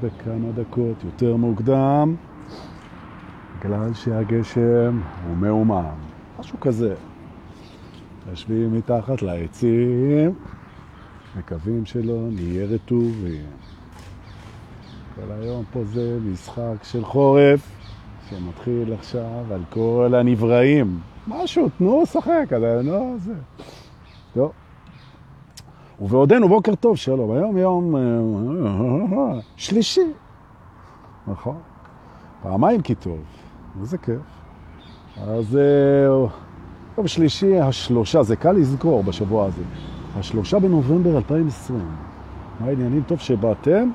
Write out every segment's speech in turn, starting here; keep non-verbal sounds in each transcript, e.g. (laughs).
בכמה דקות יותר מוקדם, בגלל שהגשם הוא מאומם. משהו כזה. יושבים מתחת לעצים, מקווים שלא נהיה רטובים. כל היום פה זה משחק של חורף, שמתחיל עכשיו על כל הנבראים. משהו, תנו, שחק, לא זה. טוב. ובעודנו בוקר טוב, שלום. היום יום שלישי. נכון. פעמיים כי טוב. איזה כיף. אז יום שלישי השלושה, זה קל לזכור בשבוע הזה. השלושה בנובמבר 2020. מה העניינים? טוב שבאתם.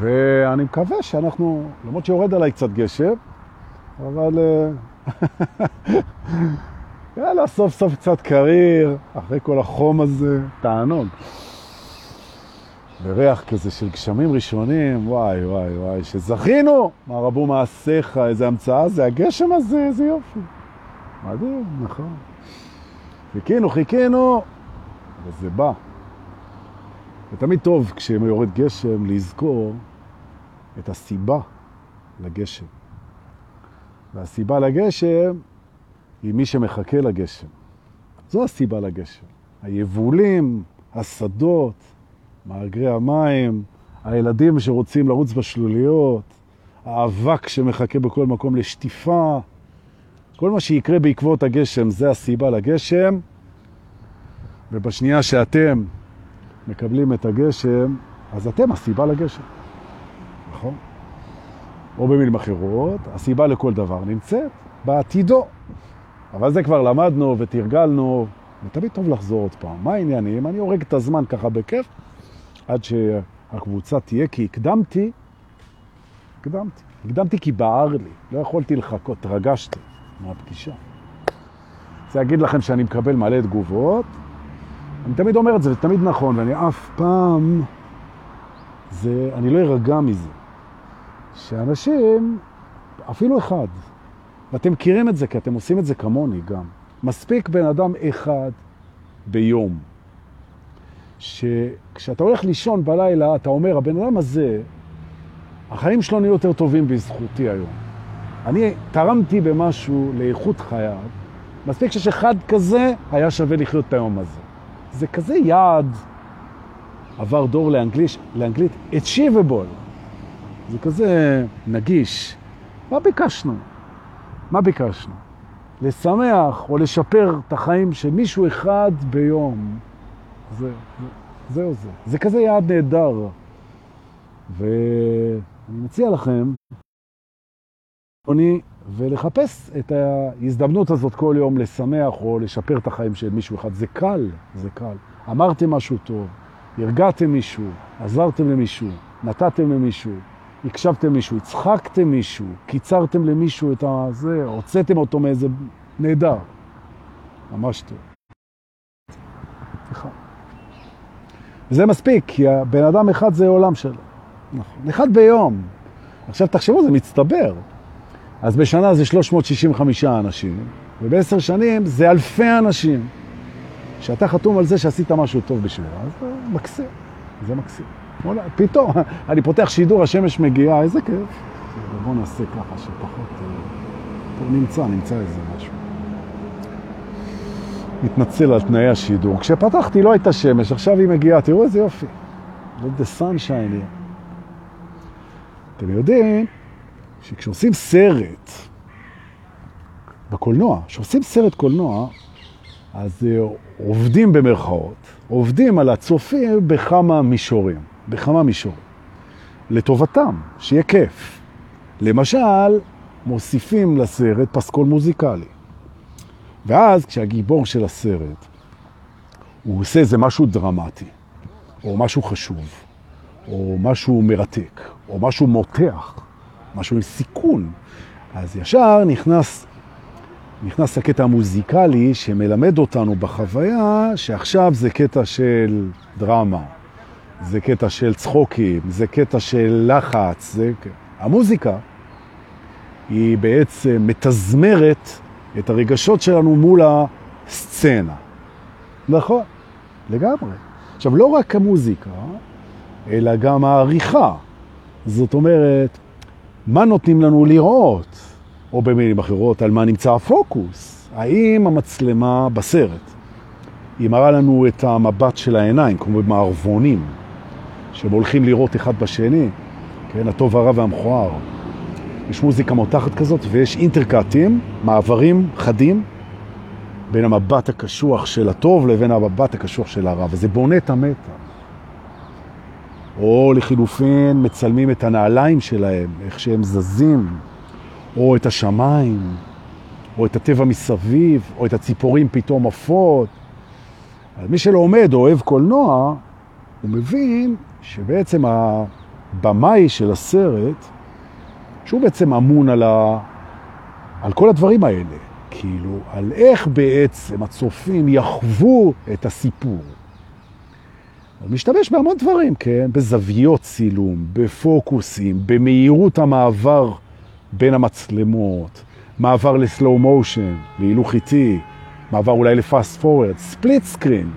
ואני מקווה שאנחנו, למרות שיורד עליי קצת גשם, אבל (laughs) יאללה, סוף סוף קצת קריר, אחרי כל החום הזה, תענוג. וריח כזה של גשמים ראשונים, וואי וואי וואי, שזכינו, מה רבו מעשיך, איזה המצאה זה, הגשם הזה, איזה יופי. מדהים, נכון. חיכינו, חיכינו, וזה בא. ותמיד טוב כשיורד גשם לזכור את הסיבה לגשם. והסיבה לגשם היא מי שמחכה לגשם. זו הסיבה לגשם. היבולים, השדות, מאגרי המים, הילדים שרוצים לרוץ בשלוליות, האבק שמחכה בכל מקום לשטיפה, כל מה שיקרה בעקבות הגשם זה הסיבה לגשם, ובשנייה שאתם מקבלים את הגשם, אז אתם הסיבה לגשם, נכון? או במילים אחרות, הסיבה לכל דבר נמצאת בעתידו. אבל זה כבר למדנו ותרגלנו, ותמיד טוב לחזור עוד פעם. מה העניינים? אני הורג את הזמן ככה בכיף, עד שהקבוצה תהיה, כי הקדמתי, הקדמתי. הקדמתי כי בער לי, לא יכולתי לחכות, תרגשתי מהפגישה. זה אגיד לכם שאני מקבל מלא תגובות, אני תמיד אומר את זה, זה תמיד נכון, ואני אף פעם, זה, אני לא ארגע מזה. שאנשים, אפילו אחד, ואתם מכירים את זה, כי אתם עושים את זה כמוני גם. מספיק בן אדם אחד ביום, שכשאתה הולך לישון בלילה, אתה אומר, הבן אדם הזה, החיים שלו נהיו יותר טובים בזכותי היום. אני תרמתי במשהו לאיכות חייו, מספיק שיש אחד כזה, היה שווה לחיות את היום הזה. זה כזה יעד, עבר דור לאנגליש, לאנגלית, achievable. זה כזה נגיש. מה ביקשנו? מה ביקשנו? לשמח או לשפר את החיים של מישהו אחד ביום. זה, זהו זה. זה כזה יעד נהדר. ואני מציע לכם, אני, ולחפש את ההזדמנות הזאת כל יום לשמח או לשפר את החיים של מישהו אחד. זה קל, זה קל. אמרתם משהו טוב, הרגעתם מישהו, עזרתם למישהו, נתתם למישהו, הקשבתם מישהו, הצחקתם מישהו, קיצרתם למישהו את הזה, הוצאתם אותו מאיזה נהדר. ממש טוב. סליחה. וזה מספיק, כי הבן אדם אחד זה עולם שלו. נכון. אחד ביום. עכשיו תחשבו, זה מצטבר. אז בשנה זה 365 אנשים, ובעשר שנים זה אלפי אנשים. שאתה חתום על זה שעשית משהו טוב בשבילה, אז זה מקסים, זה מקסים. פתאום, (laughs) אני פותח שידור, השמש מגיעה, איזה כיף. בואו נעשה ככה, שפחות... אה, פה נמצא, נמצא איזה משהו. מתנצל על תנאי השידור. כשפתחתי לא הייתה שמש, עכשיו היא מגיעה, תראו איזה יופי. Let the sunshine. אתם יודעים שכשעושים סרט בקולנוע, כשעושים סרט קולנוע, אז אה, עובדים במרכאות, עובדים על הצופים בכמה מישורים. בכמה מישורים. לטובתם, שיהיה כיף. למשל, מוסיפים לסרט פסקול מוזיקלי. ואז כשהגיבור של הסרט, הוא עושה איזה משהו דרמטי, או משהו חשוב, או משהו מרתק, או משהו מותח, משהו עם סיכון, אז ישר נכנס, נכנס הקטע המוזיקלי שמלמד אותנו בחוויה שעכשיו זה קטע של דרמה, זה קטע של צחוקים, זה קטע של לחץ, זה... המוזיקה היא בעצם מתזמרת את הרגשות שלנו מול הסצנה. נכון, לגמרי. עכשיו, לא רק המוזיקה, אלא גם העריכה. זאת אומרת, מה נותנים לנו לראות? או במילים אחרות, על מה נמצא הפוקוס? האם המצלמה בסרט, היא מראה לנו את המבט של העיניים, כמו במערבונים, שהם הולכים לראות אחד בשני, כן, הטוב הרע והמכוער. יש מוזיקה מותחת כזאת ויש אינטרקטים, מעברים חדים, בין המבט הקשוח של הטוב לבין המבט הקשוח של הרע, וזה בונה את המתח. או לחילופין מצלמים את הנעליים שלהם, איך שהם זזים, או את השמיים, או את הטבע מסביב, או את הציפורים פתאום עפות. מי שלא עומד או אוהב קולנוע, הוא מבין שבעצם הבמאי של הסרט, שהוא בעצם אמון על, ה... על כל הדברים האלה, כאילו, על איך בעצם הצופים יחוו את הסיפור. הוא משתמש בהמון דברים, כן? בזוויות צילום, בפוקוסים, במהירות המעבר בין המצלמות, מעבר לסלואו מושן, להילוך איטי, מעבר אולי לפאסט פורוורד, ספליט סקרין,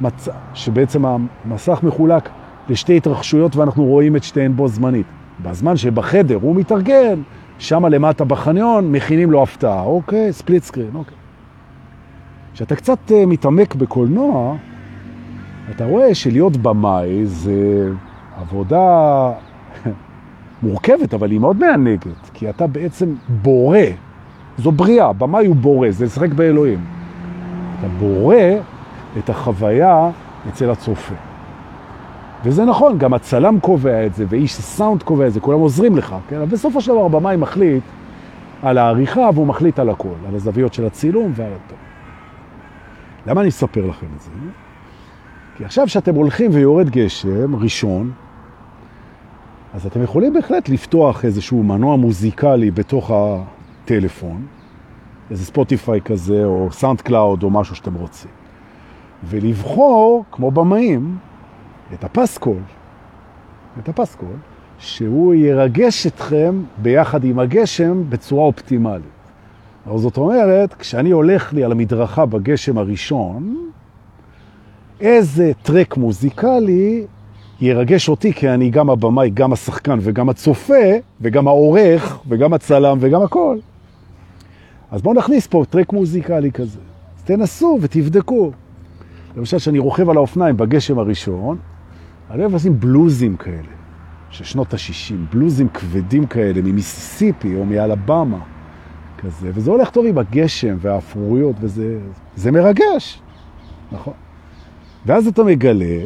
מצ... שבעצם המסך מחולק לשתי התרחשויות ואנחנו רואים את שתיהן בו זמנית. בזמן שבחדר הוא מתארגן, שם למטה בחניון מכינים לו הפתעה, אוקיי? ספליט סקרין, אוקיי. כשאתה קצת uh, מתעמק בקולנוע, אתה רואה שלהיות במאי זה עבודה (laughs) מורכבת, אבל היא מאוד מענגת, כי אתה בעצם בורא, זו בריאה, במאי הוא בורא, זה לשחק באלוהים. אתה בורא את החוויה אצל הצופה. וזה נכון, גם הצלם קובע את זה, ואיש סאונד קובע את זה, כולם עוזרים לך, כן? אבל בסופו של דבר במאי מחליט על העריכה, והוא מחליט על הכל, על הזוויות של הצילום ועל הטוב. למה אני אספר לכם את זה? כי עכשיו שאתם הולכים ויורד גשם ראשון, אז אתם יכולים בהחלט לפתוח איזשהו מנוע מוזיקלי בתוך הטלפון, איזה Spotify כזה, או SoundCloud, או משהו שאתם רוצים, ולבחור, כמו במאים, את הפסקול, את הפסקול, שהוא ירגש אתכם ביחד עם הגשם בצורה אופטימלית. אבל זאת אומרת, כשאני הולך לי על המדרכה בגשם הראשון, איזה track מוזיקלי ירגש אותי, כי אני גם הבמאי, גם השחקן וגם הצופה, וגם העורך, וגם הצלם וגם הכל. אז בואו נכניס פה טרק מוזיקלי כזה. אז תנסו ותבדקו. למשל, כשאני רוכב על האופניים בגשם הראשון, אני אוהב לשים בלוזים כאלה, של שנות ה-60, בלוזים כבדים כאלה, ממיסיסיפי או מאלבמה, כזה, וזה הולך טוב עם הגשם והאפרויות, וזה מרגש, נכון? ואז אתה מגלה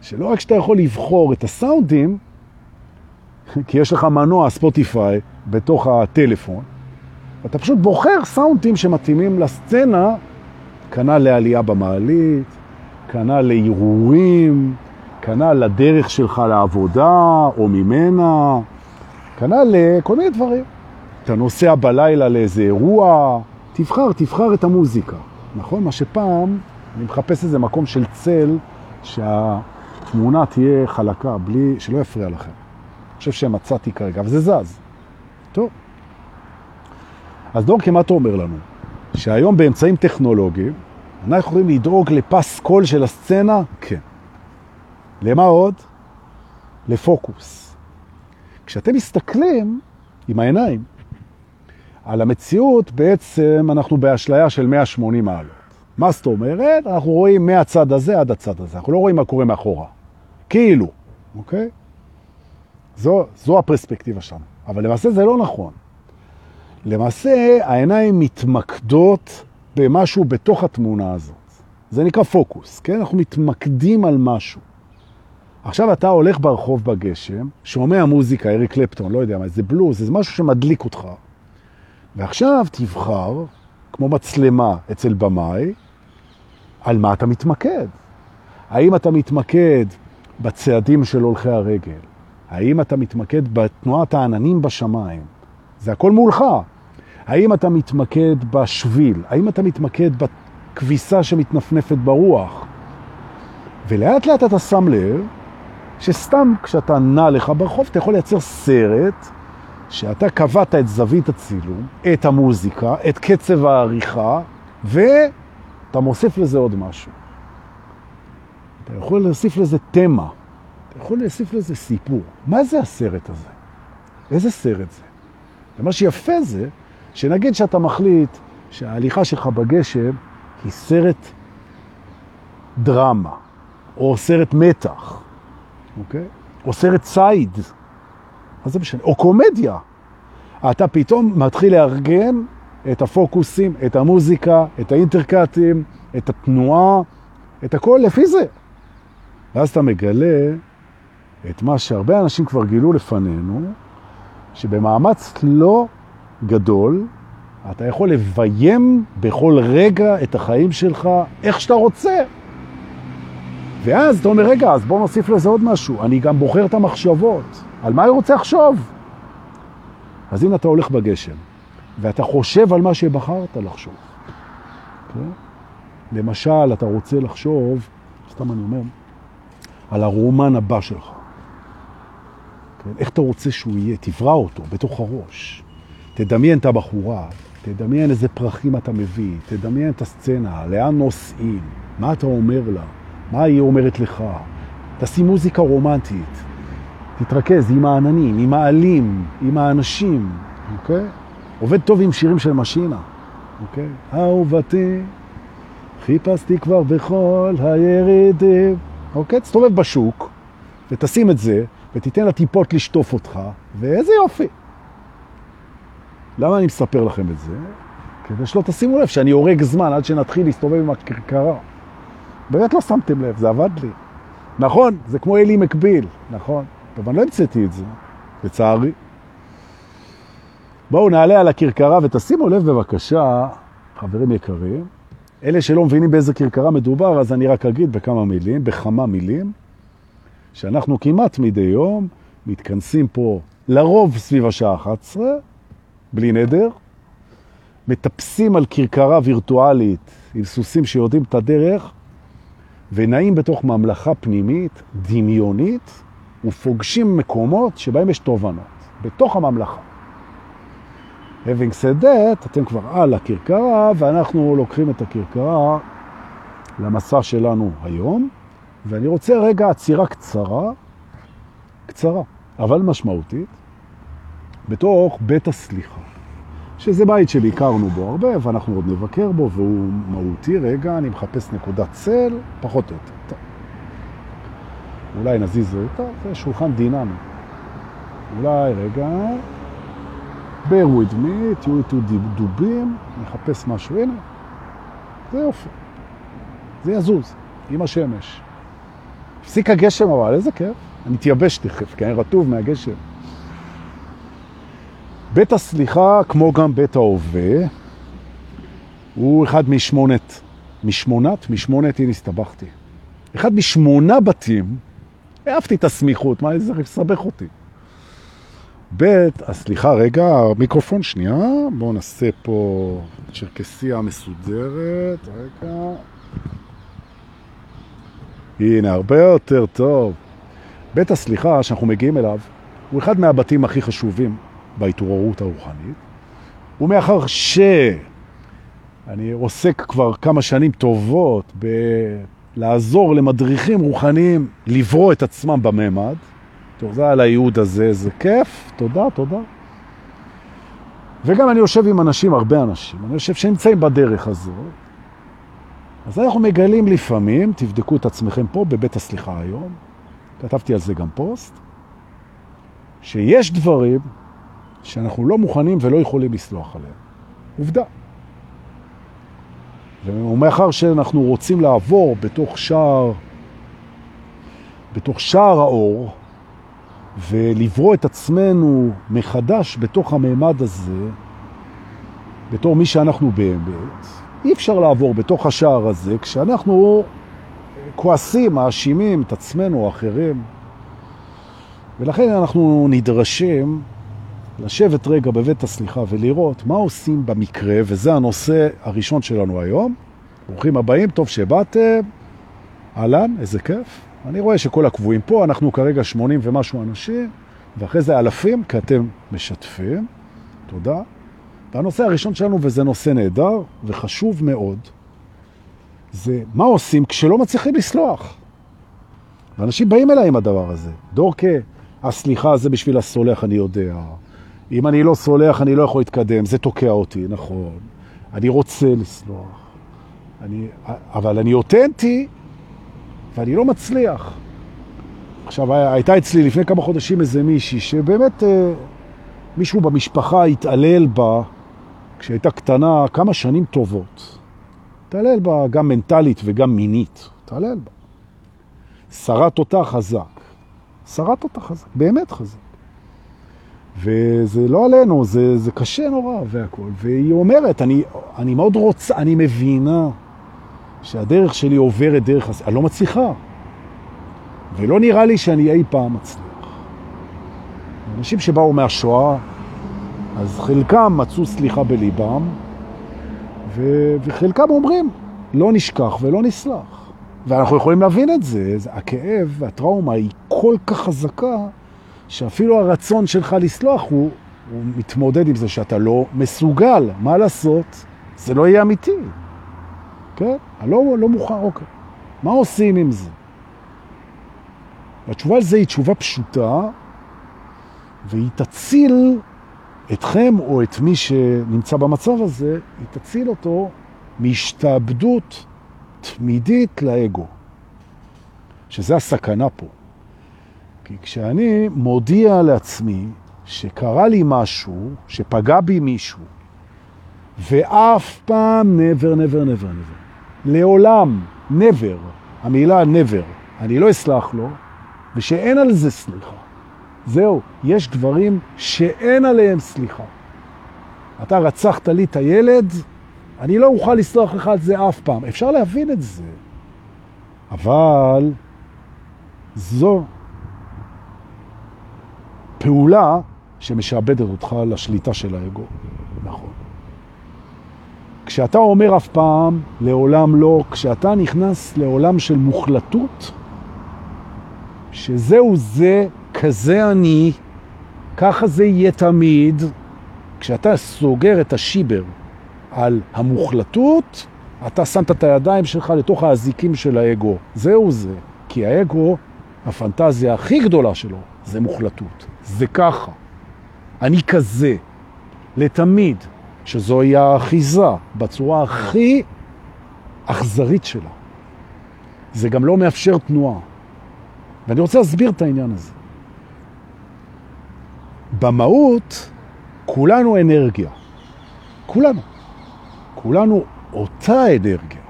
שלא רק שאתה יכול לבחור את הסאונדים, (laughs) כי יש לך מנוע ספוטיפיי בתוך הטלפון, אתה פשוט בוחר סאונדים שמתאימים לסצנה, כנ"ל לעלייה במעלית, כנ"ל להרהורים, כנ"ל לדרך שלך לעבודה או ממנה, כנ"ל לכל מיני דברים. אתה נוסע בלילה לאיזה אירוע, תבחר, תבחר את המוזיקה. נכון? מה שפעם אני מחפש איזה מקום של צל שהתמונה תהיה חלקה, בלי, שלא יפריע לכם. אני חושב שמצאתי כרגע, אבל זה זז. טוב. אז דור כמעט אומר לנו שהיום באמצעים טכנולוגיים אנחנו יכולים לדאוג לפס קול של הסצנה? כן. למה עוד? לפוקוס. כשאתם מסתכלים עם העיניים על המציאות, בעצם אנחנו באשליה של 180 מעלות. מה זאת אומרת? אנחנו רואים מהצד הזה עד הצד הזה. אנחנו לא רואים מה קורה מאחורה. כאילו, אוקיי? זו, זו הפרספקטיבה שלנו. אבל למעשה זה לא נכון. למעשה העיניים מתמקדות במשהו בתוך התמונה הזאת. זה נקרא פוקוס, כן? אנחנו מתמקדים על משהו. עכשיו אתה הולך ברחוב בגשם, שומע מוזיקה, אריק קלפטון, לא יודע מה, זה בלוז, זה משהו שמדליק אותך. ועכשיו תבחר, כמו מצלמה אצל במאי, על מה אתה מתמקד. האם אתה מתמקד בצעדים של הולכי הרגל? האם אתה מתמקד בתנועת העננים בשמיים? זה הכל מולך. האם אתה מתמקד בשביל? האם אתה מתמקד בכביסה שמתנפנפת ברוח? ולאט לאט אתה שם לב שסתם כשאתה נע לך ברחוב אתה יכול לייצר סרט שאתה קבעת את זווית הצילום, את המוזיקה, את קצב העריכה, ואתה מוסיף לזה עוד משהו. אתה יכול להוסיף לזה תמה, אתה יכול להוסיף לזה סיפור. מה זה הסרט הזה? איזה סרט זה? ומה שיפה זה, שנגיד שאתה מחליט שההליכה שלך בגשם היא סרט דרמה, או סרט מתח, אוקיי? או סרט צייד, מה זה משנה? או קומדיה. אתה פתאום מתחיל לארגן את הפוקוסים, את המוזיקה, את האינטרקטים, את התנועה, את הכל לפי זה. ואז אתה מגלה את מה שהרבה אנשים כבר גילו לפנינו, שבמאמץ לא גדול, אתה יכול לביים בכל רגע את החיים שלך איך שאתה רוצה. ואז אתה אומר, רגע, אז בוא נוסיף לזה עוד משהו. אני גם בוחר את המחשבות. על מה אני רוצה לחשוב? אז אם אתה הולך בגשם, ואתה חושב על מה שבחרת לחשוב, כן? למשל, אתה רוצה לחשוב, סתם אני אומר, על הרומן הבא שלך. כן? איך אתה רוצה שהוא יהיה? תברא אותו בתוך הראש. תדמיין את הבחורה, תדמיין איזה פרחים אתה מביא, תדמיין את הסצנה, לאן נוסעים, מה אתה אומר לה, מה היא אומרת לך. תשים מוזיקה רומנטית, תתרכז עם העננים, עם העלים, עם האנשים, אוקיי? עובד טוב עם שירים של משינה, אוקיי? אהובתי, חיפשתי כבר בכל הירידים, אוקיי? תסתובב בשוק ותשים את זה ותיתן לטיפות לשטוף אותך, ואיזה יופי. למה אני מספר לכם את זה? כדי שלא תשימו לב שאני הורג זמן עד שנתחיל להסתובב עם הכרכרה. באמת לא שמתם לב, זה עבד לי. נכון, זה כמו אלי מקביל, נכון. טוב, אני לא המצאתי את זה, לצערי. בואו נעלה על הכרכרה ותשימו לב בבקשה, חברים יקרים, אלה שלא מבינים באיזה כרכרה מדובר, אז אני רק אגיד בכמה מילים, בכמה מילים, שאנחנו כמעט מדי יום מתכנסים פה לרוב סביב השעה 11, בלי נדר, מטפסים על כרכרה וירטואלית עם סוסים שיודעים את הדרך, ונעים בתוך ממלכה פנימית, דמיונית, ופוגשים מקומות שבהם יש תובנות, בתוך הממלכה. Having said that, אתם כבר על הכרכרה, ואנחנו לוקחים את הכרכרה למסע שלנו היום, ואני רוצה רגע עצירה קצרה, קצרה, אבל משמעותית, בתוך בית הסליחה, שזה בית שביקרנו בו הרבה, ואנחנו עוד נבקר בו, והוא מהותי. רגע, אני מחפש נקודת צל, פחות או יותר. טוב. אולי נזיז אותה, זה שולחן דינמי. אולי, רגע, bear with me, תהיו איתו דובים, נחפש משהו, הנה, זה יופי. זה יזוז, עם השמש. הפסיק הגשם אבל, איזה כיף. אני תייבש תכף, כי אני רטוב מהגשם. בית הסליחה, כמו גם בית ההווה, הוא אחד משמונת, משמונת, משמונת, הנה הסתבכתי. אחד משמונה בתים, אהבתי את הסמיכות, מה זה סבך אותי. בית, סליחה, רגע, מיקרופון שנייה, בואו נעשה פה צ'רקסיה מסודרת, רגע. הנה, הרבה יותר טוב. בית הסליחה שאנחנו מגיעים אליו הוא אחד מהבתים הכי חשובים בהתעוררות הרוחנית, ומאחר שאני עוסק כבר כמה שנים טובות בלעזור למדריכים רוחניים לברוא את עצמם בממד, תודה על הייעוד הזה, זה כיף, תודה, תודה. וגם אני יושב עם אנשים, הרבה אנשים, אני חושב שנמצאים בדרך הזו, אז אנחנו מגלים לפעמים, תבדקו את עצמכם פה בבית הסליחה היום, כתבתי על זה גם פוסט, שיש דברים שאנחנו לא מוכנים ולא יכולים לסלוח עליהם. עובדה. ומאחר שאנחנו רוצים לעבור בתוך שער, בתוך שער האור, ולברוא את עצמנו מחדש בתוך הממד הזה, בתור מי שאנחנו באמת, אי אפשר לעבור בתוך השער הזה כשאנחנו כועסים, מאשימים את עצמנו אחרים. ולכן אנחנו נדרשים לשבת רגע בבית הסליחה ולראות מה עושים במקרה, וזה הנושא הראשון שלנו היום. ברוכים הבאים, טוב שבאתם. אהלן, איזה כיף. אני רואה שכל הקבועים פה, אנחנו כרגע 80 ומשהו אנשים, ואחרי זה אלפים, כי אתם משתפים. תודה. והנושא הראשון שלנו, וזה נושא נהדר וחשוב מאוד, זה מה עושים כשלא מצליחים לסלוח. ואנשים באים אליי עם הדבר הזה. דורקה, הסליחה זה בשביל הסולח, אני יודע. אם אני לא סולח, אני לא יכול להתקדם, זה תוקע אותי, נכון. אני רוצה לסלוח. אני, אבל אני אותנטי, ואני לא מצליח. עכשיו, הייתה אצלי לפני כמה חודשים איזה מישהי שבאמת אה, מישהו במשפחה התעלל בה כשהייתה קטנה כמה שנים טובות. התעלל בה גם מנטלית וגם מינית. התעלל בה. שרת אותה חזק. שרת אותה חזק, באמת חזק. וזה לא עלינו, זה, זה קשה נורא והכל. והיא אומרת, אני, אני מאוד רוצה, אני מבינה שהדרך שלי עוברת דרך, אני לא מצליחה. ולא נראה לי שאני אי פעם מצליח. אנשים שבאו מהשואה, אז חלקם מצאו סליחה בליבם, ו... וחלקם אומרים, לא נשכח ולא נסלח. ואנחנו יכולים להבין את זה, הכאב והטראומה היא כל כך חזקה, שאפילו הרצון שלך לסלוח הוא, הוא מתמודד עם זה שאתה לא מסוגל. מה לעשות? זה לא יהיה אמיתי. כן? לא, לא מוכן, אוקיי. מה עושים עם זה? והתשובה על זה היא תשובה פשוטה, והיא תציל אתכם או את מי שנמצא במצב הזה, היא תציל אותו מהשתעבדות תמידית לאגו, שזה הסכנה פה. כי כשאני מודיע לעצמי שקרה לי משהו, שפגע בי מישהו, ואף פעם never, never, never, never, לעולם, never, המילה never, אני לא אסלח לו, ושאין על זה סליחה. זהו, יש דברים שאין עליהם סליחה. אתה רצחת לי את הילד, אני לא אוכל לסלוח לך על זה אף פעם. אפשר להבין את זה. אבל זו פעולה שמשעבדת אותך לשליטה של האגו. נכון. כשאתה אומר אף פעם, לעולם לא, כשאתה נכנס לעולם של מוחלטות, שזהו זה, כזה אני, ככה זה יהיה תמיד, כשאתה סוגר את השיבר על המוחלטות, אתה שמת את הידיים שלך לתוך האזיקים של האגו. זהו זה. כי האגו, הפנטזיה הכי גדולה שלו, זה מוחלטות. זה ככה. אני כזה, לתמיד, שזוהי האחיזה בצורה הכי אכזרית שלה. זה גם לא מאפשר תנועה. ואני רוצה להסביר את העניין הזה. במהות, כולנו אנרגיה. כולנו. כולנו אותה אנרגיה.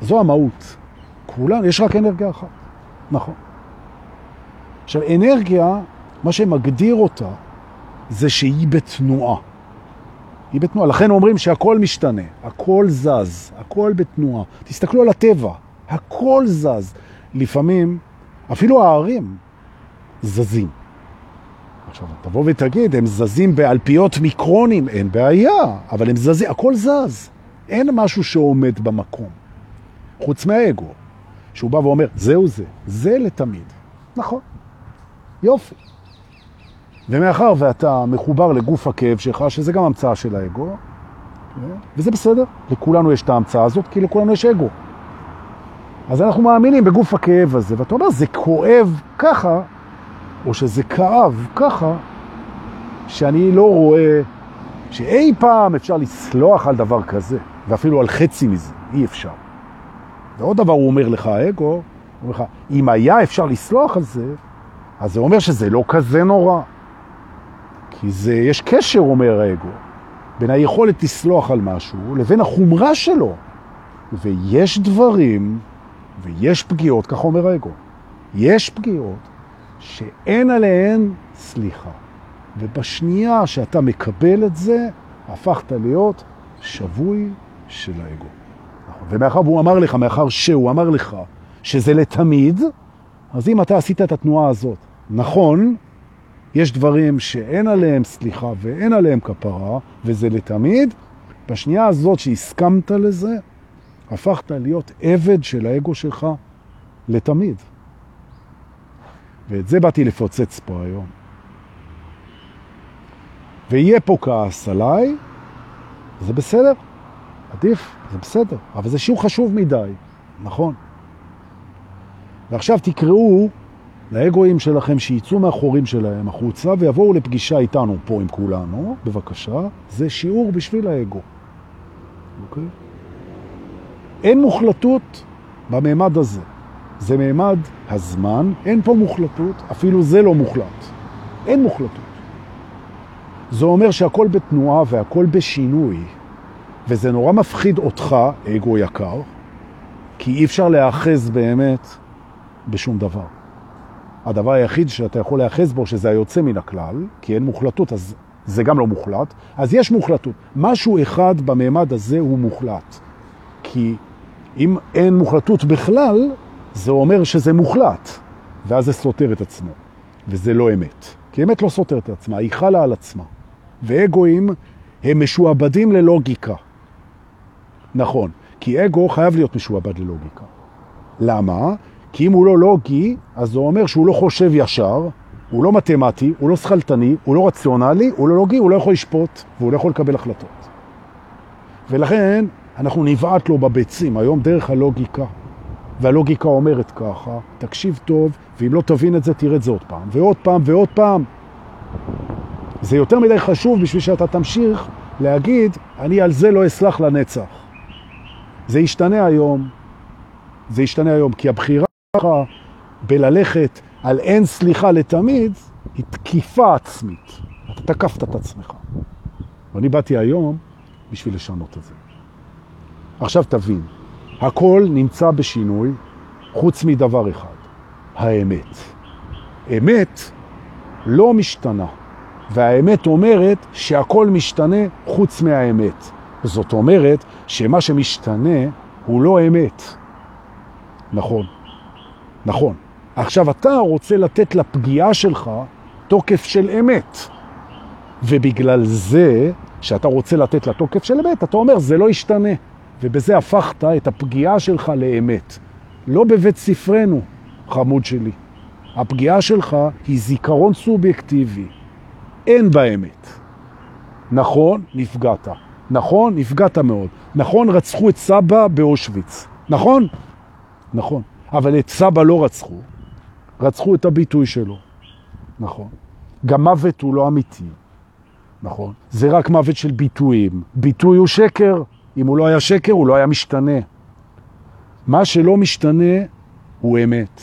זו המהות. כולנו, יש רק אנרגיה אחת. נכון. עכשיו, אנרגיה, מה שמגדיר אותה, זה שהיא בתנועה. היא בתנועה. לכן אומרים שהכל משתנה, הכל זז, הכל בתנועה. תסתכלו על הטבע, הכל זז. לפעמים אפילו הערים זזים. עכשיו, תבוא ותגיד, הם זזים באלפיות מיקרונים, אין בעיה, אבל הם זזים, הכל זז. אין משהו שעומד במקום, חוץ מהאגו, שהוא בא ואומר, זהו זה, זה לתמיד. נכון, יופי. ומאחר ואתה מחובר לגוף הכאב שלך, שזה גם המצאה של האגו, וזה בסדר, לכולנו יש את ההמצאה הזאת, כי לכולנו יש אגו. אז אנחנו מאמינים בגוף הכאב הזה, ואתה אומר, זה כואב ככה, או שזה כאב ככה, שאני לא רואה שאי פעם אפשר לסלוח על דבר כזה, ואפילו על חצי מזה, אי אפשר. ועוד דבר הוא אומר לך, האגו, הוא אומר לך, אם היה אפשר לסלוח על זה, אז זה אומר שזה לא כזה נורא. כי זה, יש קשר, אומר האגו, בין היכולת לסלוח על משהו לבין החומרה שלו. ויש דברים ויש פגיעות, כך אומר האגו, יש פגיעות שאין עליהן סליחה. ובשנייה שאתה מקבל את זה, הפכת להיות שבוי של האגו. ומאחר והוא אמר לך, מאחר שהוא אמר לך שזה לתמיד, אז אם אתה עשית את התנועה הזאת, נכון, יש דברים שאין עליהם סליחה ואין עליהם כפרה, וזה לתמיד, בשנייה הזאת שהסכמת לזה, הפכת להיות עבד של האגו שלך לתמיד. ואת זה באתי לפוצץ פה היום. ויהיה פה כעס עליי, זה בסדר, עדיף, זה בסדר, אבל זה שיעור חשוב מדי, נכון. ועכשיו תקראו לאגואים שלכם שיצאו מהחורים שלהם החוצה ויבואו לפגישה איתנו פה עם כולנו, בבקשה. זה שיעור בשביל האגו. אוקיי? אין מוחלטות בממד הזה. זה ממד הזמן, אין פה מוחלטות, אפילו זה לא מוחלט. אין מוחלטות. זה אומר שהכל בתנועה והכל בשינוי, וזה נורא מפחיד אותך, אגו יקר, כי אי אפשר להאחז באמת בשום דבר. הדבר היחיד שאתה יכול להאחז בו, שזה היוצא מן הכלל, כי אין מוחלטות, אז זה גם לא מוחלט, אז יש מוחלטות. משהו אחד בממד הזה הוא מוחלט. כי אם אין מוחלטות בכלל, זה אומר שזה מוחלט, ואז זה סותר את עצמו, וזה לא אמת. כי אמת לא סותר את עצמה, היא חלה על עצמה. ואגואים הם משועבדים ללוגיקה. נכון, כי אגו חייב להיות משועבד ללוגיקה. למה? כי אם הוא לא לוגי, אז זה אומר שהוא לא חושב ישר, הוא לא מתמטי, הוא לא שכלתני, הוא לא רציונלי, הוא לא לוגי, הוא לא יכול לשפוט, והוא לא יכול לקבל החלטות. ולכן אנחנו נבעט לו בביצים היום דרך הלוגיקה. והלוגיקה אומרת ככה, תקשיב טוב, ואם לא תבין את זה, תראה את זה עוד פעם, ועוד פעם ועוד פעם. זה יותר מדי חשוב בשביל שאתה תמשיך להגיד, אני על זה לא אסלח לנצח. זה ישתנה היום, זה ישתנה היום, כי הבחירה שלך בללכת על אין סליחה לתמיד, היא תקיפה עצמית. אתה תקפת את עצמך. ואני באתי היום בשביל לשנות את זה. עכשיו תבין, הכל נמצא בשינוי חוץ מדבר אחד, האמת. אמת לא משתנה, והאמת אומרת שהכל משתנה חוץ מהאמת. זאת אומרת שמה שמשתנה הוא לא אמת. נכון, נכון. עכשיו אתה רוצה לתת לפגיעה שלך תוקף של אמת. ובגלל זה, שאתה רוצה לתת לה תוקף של אמת, אתה אומר, זה לא ישתנה. ובזה הפכת את הפגיעה שלך לאמת. לא בבית ספרנו, חמוד שלי. הפגיעה שלך היא זיכרון סובייקטיבי. אין באמת. נכון, נפגעת. נכון, נפגעת מאוד. נכון, רצחו את סבא באושוויץ. נכון? נכון. אבל את סבא לא רצחו. רצחו את הביטוי שלו. נכון. גם מוות הוא לא אמיתי. נכון. זה רק מוות של ביטויים. ביטוי הוא שקר. אם הוא לא היה שקר, הוא לא היה משתנה. מה שלא משתנה הוא אמת.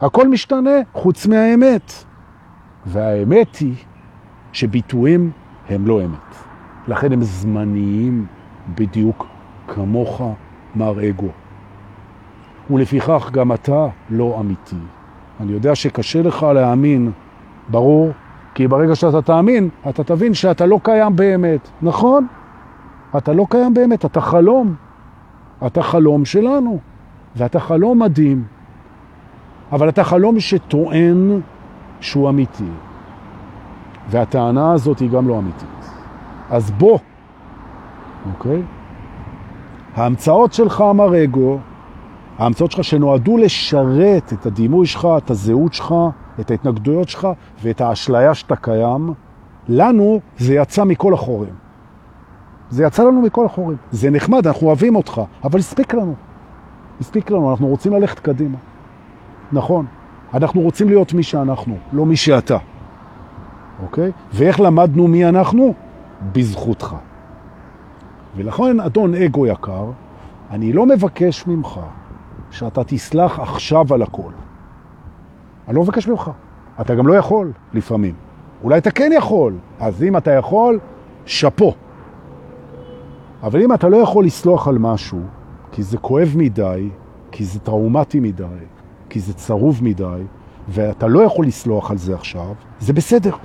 הכל משתנה חוץ מהאמת. והאמת היא שביטויים הם לא אמת. לכן הם זמניים בדיוק כמוך, מר אגו. ולפיכך גם אתה לא אמיתי. אני יודע שקשה לך להאמין, ברור, כי ברגע שאתה תאמין, אתה תבין שאתה לא קיים באמת. נכון? אתה לא קיים באמת, אתה חלום. אתה חלום שלנו, ואתה חלום מדהים. אבל אתה חלום שטוען שהוא אמיתי. והטענה הזאת היא גם לא אמיתית. אז בוא, אוקיי? ההמצאות שלך, אמר אגו, ההמצאות שלך שנועדו לשרת את הדימוי שלך, את הזהות שלך, את ההתנגדויות שלך ואת האשליה שאתה קיים, לנו זה יצא מכל החורים. זה יצא לנו מכל החורים. זה נחמד, אנחנו אוהבים אותך, אבל הספיק לנו. הספיק לנו, אנחנו רוצים ללכת קדימה. נכון. אנחנו רוצים להיות מי שאנחנו, לא מי שאתה. אוקיי? ואיך למדנו מי אנחנו? בזכותך. ולכן, אדון אגו יקר, אני לא מבקש ממך שאתה תסלח עכשיו על הכל. אני לא מבקש ממך. אתה גם לא יכול לפעמים. אולי אתה כן יכול. אז אם אתה יכול, שפו. אבל אם אתה לא יכול לסלוח על משהו, כי זה כואב מדי, כי זה טראומטי מדי, כי זה צרוב מדי, ואתה לא יכול לסלוח על זה עכשיו, זה בסדר.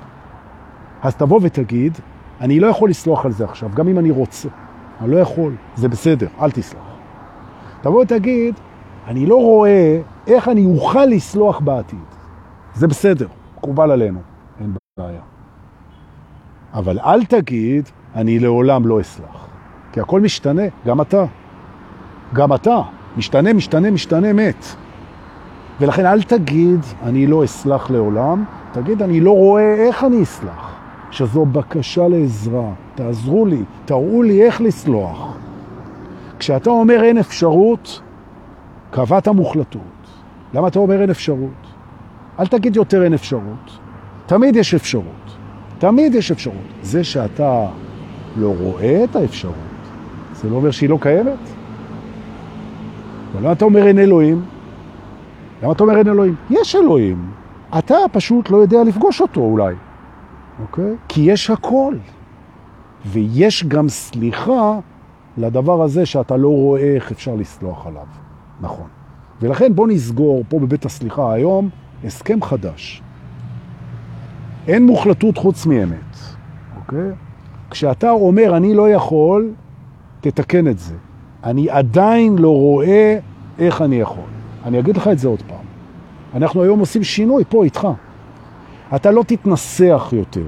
אז תבוא ותגיד, אני לא יכול לסלוח על זה עכשיו, גם אם אני רוצה. אני לא יכול, זה בסדר, אל תסלח. תבוא ותגיד, אני לא רואה איך אני אוכל לסלוח בעתיד. זה בסדר, מקובל עלינו, אין בעיה. אבל אל תגיד, אני לעולם לא אסלח. כי הכל משתנה, גם אתה. גם אתה. משתנה, משתנה, משתנה, מת. ולכן אל תגיד, אני לא אסלח לעולם, תגיד, אני לא רואה איך אני אסלח. שזו בקשה לעזרה. תעזרו לי, תראו לי איך לסלוח. כשאתה אומר אין אפשרות, קבעת מוחלטות. למה אתה אומר אין אפשרות? אל תגיד יותר אין אפשרות. תמיד יש אפשרות. תמיד יש אפשרות. זה שאתה לא רואה את האפשרות, זה לא אומר שהיא לא קיימת. ולמה אתה אומר אין אלוהים? למה אתה אומר אין אלוהים? יש אלוהים. אתה פשוט לא יודע לפגוש אותו אולי, אוקיי? כי יש הכל. ויש גם סליחה לדבר הזה שאתה לא רואה איך אפשר לסלוח עליו. נכון. ולכן בוא נסגור פה בבית הסליחה היום הסכם חדש. אין מוחלטות חוץ מאמת, אוקיי? כשאתה אומר אני לא יכול, תתקן את זה. אני עדיין לא רואה איך אני יכול. אני אגיד לך את זה עוד פעם. אנחנו היום עושים שינוי פה איתך. אתה לא תתנסח יותר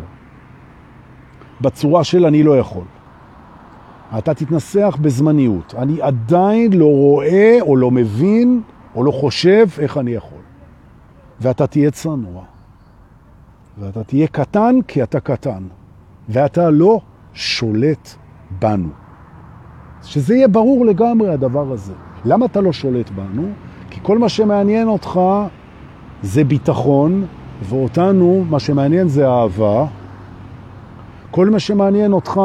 בצורה של אני לא יכול. אתה תתנסח בזמניות. אני עדיין לא רואה או לא מבין או לא חושב איך אני יכול. ואתה תהיה צנוע. ואתה תהיה קטן כי אתה קטן. ואתה לא שולט בנו. שזה יהיה ברור לגמרי הדבר הזה. למה אתה לא שולט בנו? כי כל מה שמעניין אותך זה ביטחון, ואותנו מה שמעניין זה אהבה. כל מה שמעניין אותך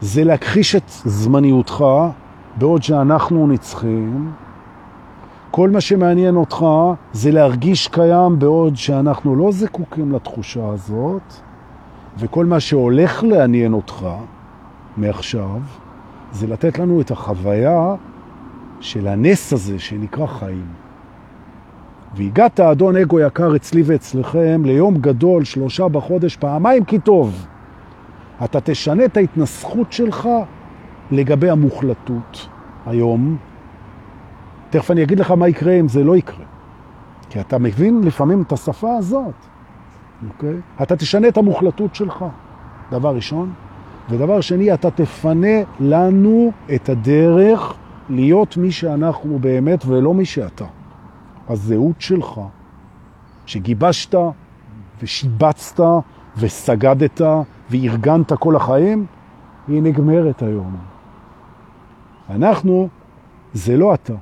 זה להכחיש את זמניותך, בעוד שאנחנו נצחים. כל מה שמעניין אותך זה להרגיש קיים בעוד שאנחנו לא זקוקים לתחושה הזאת, וכל מה שהולך לעניין אותך מעכשיו זה לתת לנו את החוויה של הנס הזה שנקרא חיים. והגעת, אדון אגו יקר, אצלי ואצלכם, ליום גדול, שלושה בחודש, פעמיים כי טוב. אתה תשנה את ההתנסחות שלך לגבי המוחלטות היום. תכף אני אגיד לך מה יקרה אם זה לא יקרה. כי אתה מבין לפעמים את השפה הזאת, אוקיי? אתה תשנה את המוחלטות שלך, דבר ראשון. ודבר שני, אתה תפנה לנו את הדרך להיות מי שאנחנו באמת ולא מי שאתה. הזהות שלך, שגיבשת ושיבצת וסגדת וארגנת כל החיים, היא נגמרת היום. אנחנו, זה לא אתה.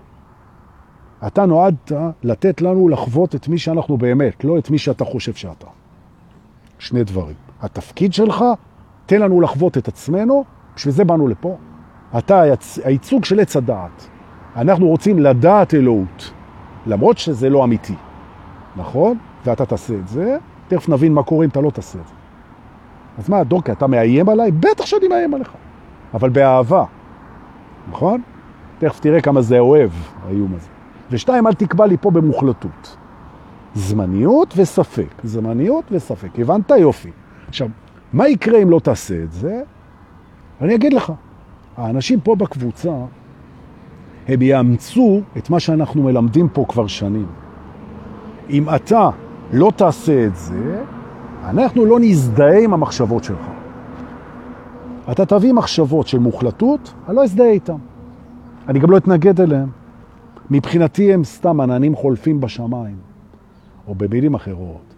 אתה נועדת לתת לנו לחוות את מי שאנחנו באמת, לא את מי שאתה חושב שאתה. שני דברים. התפקיד שלך, תן לנו לחוות את עצמנו, בשביל זה באנו לפה. אתה הייצוג של עץ הדעת. אנחנו רוצים לדעת אלוהות, למרות שזה לא אמיתי, נכון? ואתה תעשה את זה, תכף נבין מה קורה אם אתה לא תעשה את זה. אז מה, דורקה, אתה מאיים עליי? בטח שאני מאיים עליך, אבל באהבה, נכון? תכף תראה כמה זה אוהב, האיום הזה. ושתיים, אל תקבע לי פה במוחלטות. זמניות וספק, זמניות וספק. הבנת? יופי. עכשיו, מה יקרה אם לא תעשה את זה? אני אגיד לך. האנשים פה בקבוצה, הם יאמצו את מה שאנחנו מלמדים פה כבר שנים. אם אתה לא תעשה את זה, אנחנו לא נזדהה עם המחשבות שלך. אתה תביא מחשבות של מוחלטות, אני לא אזדהה איתם. אני גם לא אתנגד אליהם. מבחינתי הם סתם עננים חולפים בשמיים, או במילים אחרות.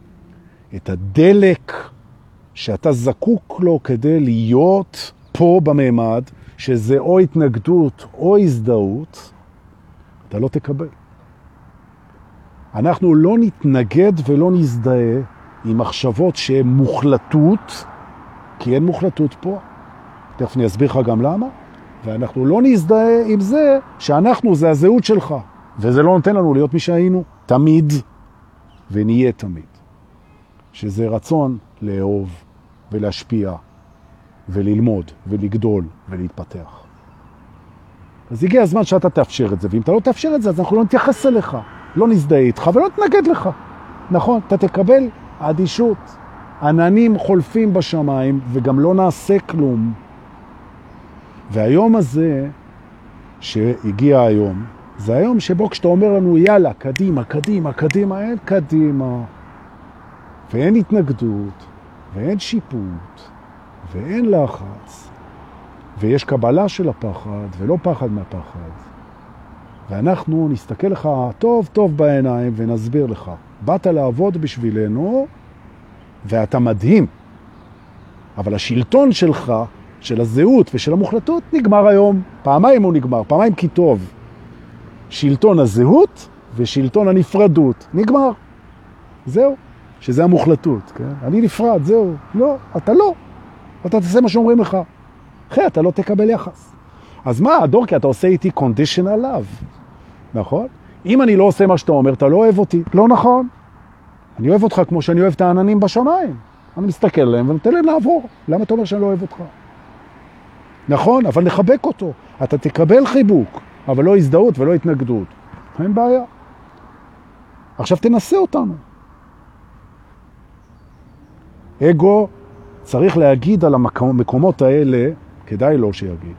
את הדלק שאתה זקוק לו כדי להיות פה בממד, שזה או התנגדות או הזדהות, אתה לא תקבל. אנחנו לא נתנגד ולא נזדהה עם מחשבות שהן מוחלטות, כי אין מוחלטות פה. תכף אני אסביר לך גם למה. ואנחנו לא נזדהה עם זה שאנחנו זה הזהות שלך, וזה לא נותן לנו להיות מי שהיינו תמיד, ונהיה תמיד. שזה רצון לאהוב ולהשפיע וללמוד ולגדול ולהתפתח. אז הגיע הזמן שאתה תאפשר את זה, ואם אתה לא תאפשר את זה, אז אנחנו לא נתייחס אליך, לא נזדהה איתך ולא נתנגד לך. נכון, אתה תקבל אדישות. עננים חולפים בשמיים וגם לא נעשה כלום. והיום הזה, שהגיע היום, זה היום שבו כשאתה אומר לנו, יאללה, קדימה, קדימה, קדימה, אין קדימה. ואין התנגדות, ואין שיפוט, ואין לחץ, ויש קבלה של הפחד, ולא פחד מהפחד. ואנחנו נסתכל לך טוב טוב בעיניים ונסביר לך. באת לעבוד בשבילנו, ואתה מדהים. אבל השלטון שלך, של הזהות ושל המוחלטות, נגמר היום. פעמיים הוא נגמר, פעמיים כי טוב. שלטון הזהות ושלטון הנפרדות. נגמר. זהו. שזה המוחלטות, כן? אני נפרד, זהו. לא, אתה לא. אתה תעשה מה שאומרים לך. אחרי אתה לא תקבל יחס. אז מה, דורקי, אתה עושה איתי conditional love, נכון? אם אני לא עושה מה שאתה אומר, אתה לא אוהב אותי. לא נכון. אני אוהב אותך כמו שאני אוהב את העננים בשמיים. אני מסתכל עליהם ונותן להם לעבור. למה אתה אומר שאני לא אוהב אותך? נכון, אבל נחבק אותו. אתה תקבל חיבוק, אבל לא הזדהות ולא התנגדות. אין בעיה. עכשיו תנסה אותנו. אגו צריך להגיד על המקומות האלה, כדאי לו שיגיד.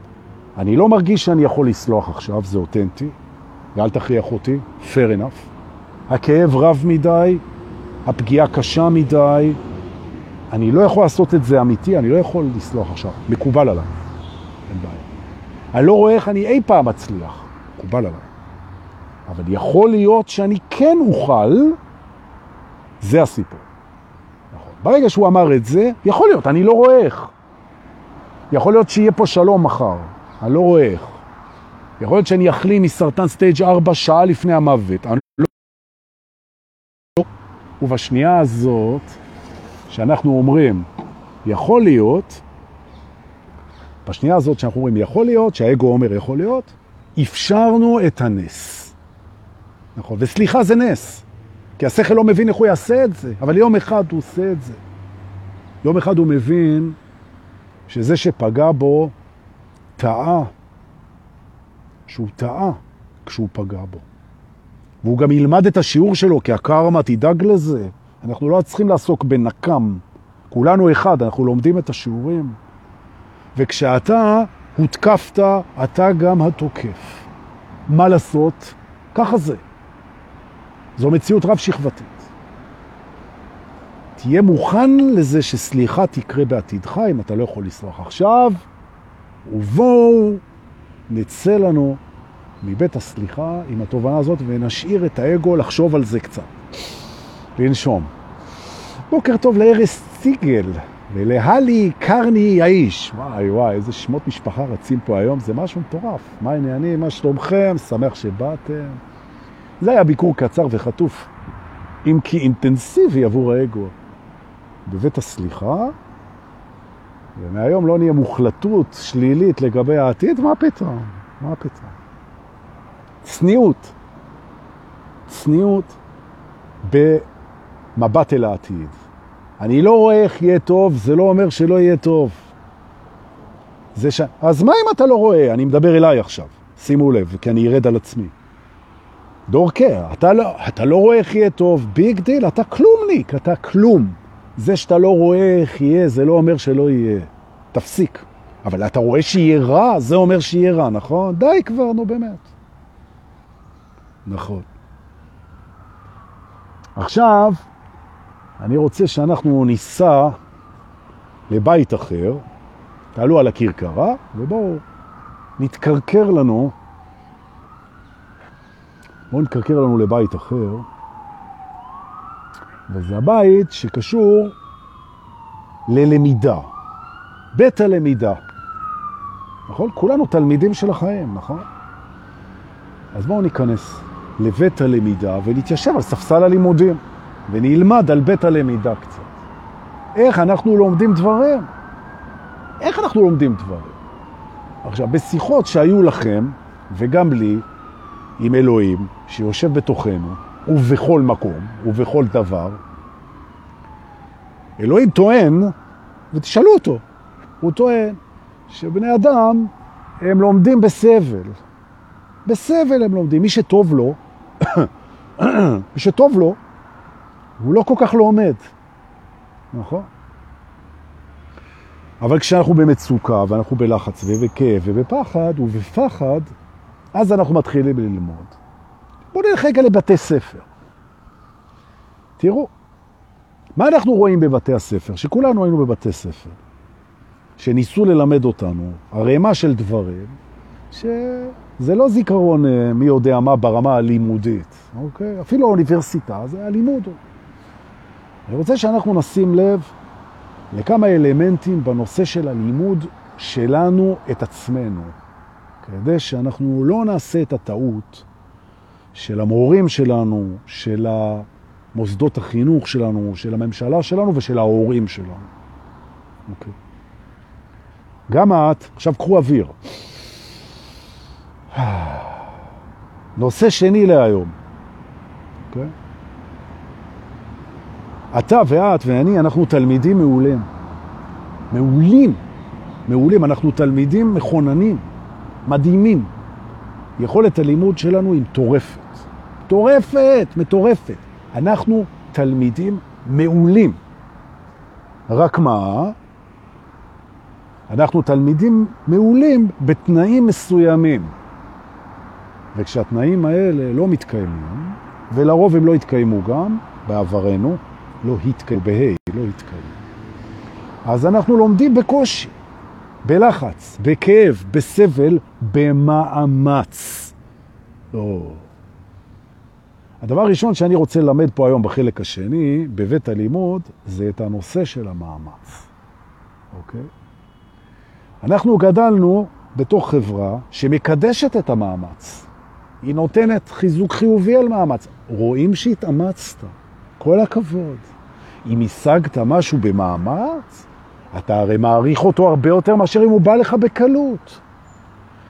אני לא מרגיש שאני יכול לסלוח עכשיו, זה אותנטי, ואל תכריח אותי, fair enough. הכאב רב מדי, הפגיעה קשה מדי, אני לא יכול לעשות את זה אמיתי, אני לא יכול לסלוח עכשיו, מקובל עליי, אין בעיה. אני לא רואה איך אני אי פעם מצליח, מקובל עליי. אבל יכול להיות שאני כן אוכל, זה הסיפור. נכון. ברגע שהוא אמר את זה, יכול להיות, אני לא רואה איך. יכול להיות שיהיה פה שלום מחר, אני לא רואה איך. יכול להיות שאני אחלים מסרטן סטייג' 4 שעה לפני המוות. אני לא... ובשנייה הזאת, שאנחנו אומרים, יכול להיות, בשנייה הזאת שאנחנו אומרים יכול להיות, שהאגו אומר יכול להיות, אפשרנו את הנס. נכון, וסליחה זה נס, כי השכל לא מבין איך הוא יעשה את זה, אבל יום אחד הוא עושה את זה. יום אחד הוא מבין שזה שפגע בו טעה, שהוא טעה כשהוא פגע בו. והוא גם ילמד את השיעור שלו, כי הקרמה תדאג לזה. אנחנו לא צריכים לעסוק בנקם. כולנו אחד, אנחנו לומדים את השיעורים. וכשאתה הותקפת, אתה גם התוקף. מה לעשות? ככה זה. זו מציאות רב שכבתית. תהיה מוכן לזה שסליחה תקרה בעתידך אם אתה לא יכול לסלוח עכשיו, ובואו נצא לנו מבית הסליחה עם התובנה הזאת ונשאיר את האגו לחשוב על זה קצת. לנשום. בוקר טוב לארס ציגל ולהלי קרני האיש. וואי וואי, איזה שמות משפחה רצים פה היום, זה משהו מטורף. מה העניינים, מה שלומכם, שמח שבאתם. זה היה ביקור קצר וחטוף, אם כי אינטנסיבי עבור האגו. בבית הסליחה, ומהיום לא נהיה מוחלטות שלילית לגבי העתיד, מה פתאום? מה פתאום? צניעות. צניעות במבט אל העתיד. אני לא רואה איך יהיה טוב, זה לא אומר שלא יהיה טוב. זה ש... אז מה אם אתה לא רואה? אני מדבר אליי עכשיו, שימו לב, כי אני ארד על עצמי. דורקר, אתה לא, אתה לא רואה איך יהיה טוב, big deal, אתה כלומניק, אתה כלום. זה שאתה לא רואה איך יהיה, זה לא אומר שלא יהיה. תפסיק. אבל אתה רואה שיהיה רע, זה אומר שיהיה רע, נכון? די כבר, נו באמת. נכון. עכשיו, אני רוצה שאנחנו ניסע לבית אחר, תעלו על הכרכרה, ובואו נתקרקר לנו, בואו נתקרקר לנו לבית אחר, וזה הבית שקשור ללמידה, בית הלמידה. נכון? כולנו תלמידים של החיים, נכון? אז בואו ניכנס לבית הלמידה ונתיישב על ספסל הלימודים ונלמד על בית הלמידה קצת. איך אנחנו לומדים דברים? איך אנחנו לומדים דברים? עכשיו, בשיחות שהיו לכם, וגם לי, עם אלוהים, שיושב בתוכנו, ובכל מקום, ובכל דבר, אלוהים טוען, ותשאלו אותו, הוא טוען שבני אדם הם לומדים בסבל. בסבל הם לומדים. מי שטוב לו, (coughs) מי שטוב לו, הוא לא כל כך לומד. נכון? אבל כשאנחנו במצוקה ואנחנו בלחץ ובכאב ובפחד ובפחד, אז אנחנו מתחילים ללמוד. בואו נלך רגע לבתי ספר. תראו, מה אנחנו רואים בבתי הספר? שכולנו היינו בבתי ספר, שניסו ללמד אותנו הרמה של דברים, שזה לא זיכרון אה, מי יודע מה ברמה הלימודית, אוקיי? אפילו האוניברסיטה זה הלימוד. אני רוצה שאנחנו נשים לב לכמה אלמנטים בנושא של הלימוד שלנו את עצמנו, כדי שאנחנו לא נעשה את הטעות של המורים שלנו, של מוסדות החינוך שלנו, של הממשלה שלנו ושל ההורים שלנו. אוקיי. גם את, עכשיו קחו אוויר. נושא שני להיום. אוקיי? אתה ואת ואני, אנחנו תלמידים מעולים. מעולים. מעולים. אנחנו תלמידים מכוננים, מדהימים. יכולת הלימוד שלנו היא מטורפת. מטורפת, מטורפת. אנחנו תלמידים מעולים. רק מה? אנחנו תלמידים מעולים בתנאים מסוימים. וכשהתנאים האלה לא מתקיימים, ולרוב הם לא התקיימו גם בעברנו, לא התקיימו, בהי, לא התקיימו. אז אנחנו לומדים בקושי, בלחץ, בכאב, בסבל, במאמץ. לא. הדבר הראשון שאני רוצה ללמד פה היום בחלק השני, בבית הלימוד, זה את הנושא של המאמץ. אוקיי? אנחנו גדלנו בתוך חברה שמקדשת את המאמץ. היא נותנת חיזוק חיובי על מאמץ. רואים שהתאמצת, כל הכבוד. אם השגת משהו במאמץ, אתה הרי מעריך אותו הרבה יותר מאשר אם הוא בא לך בקלות.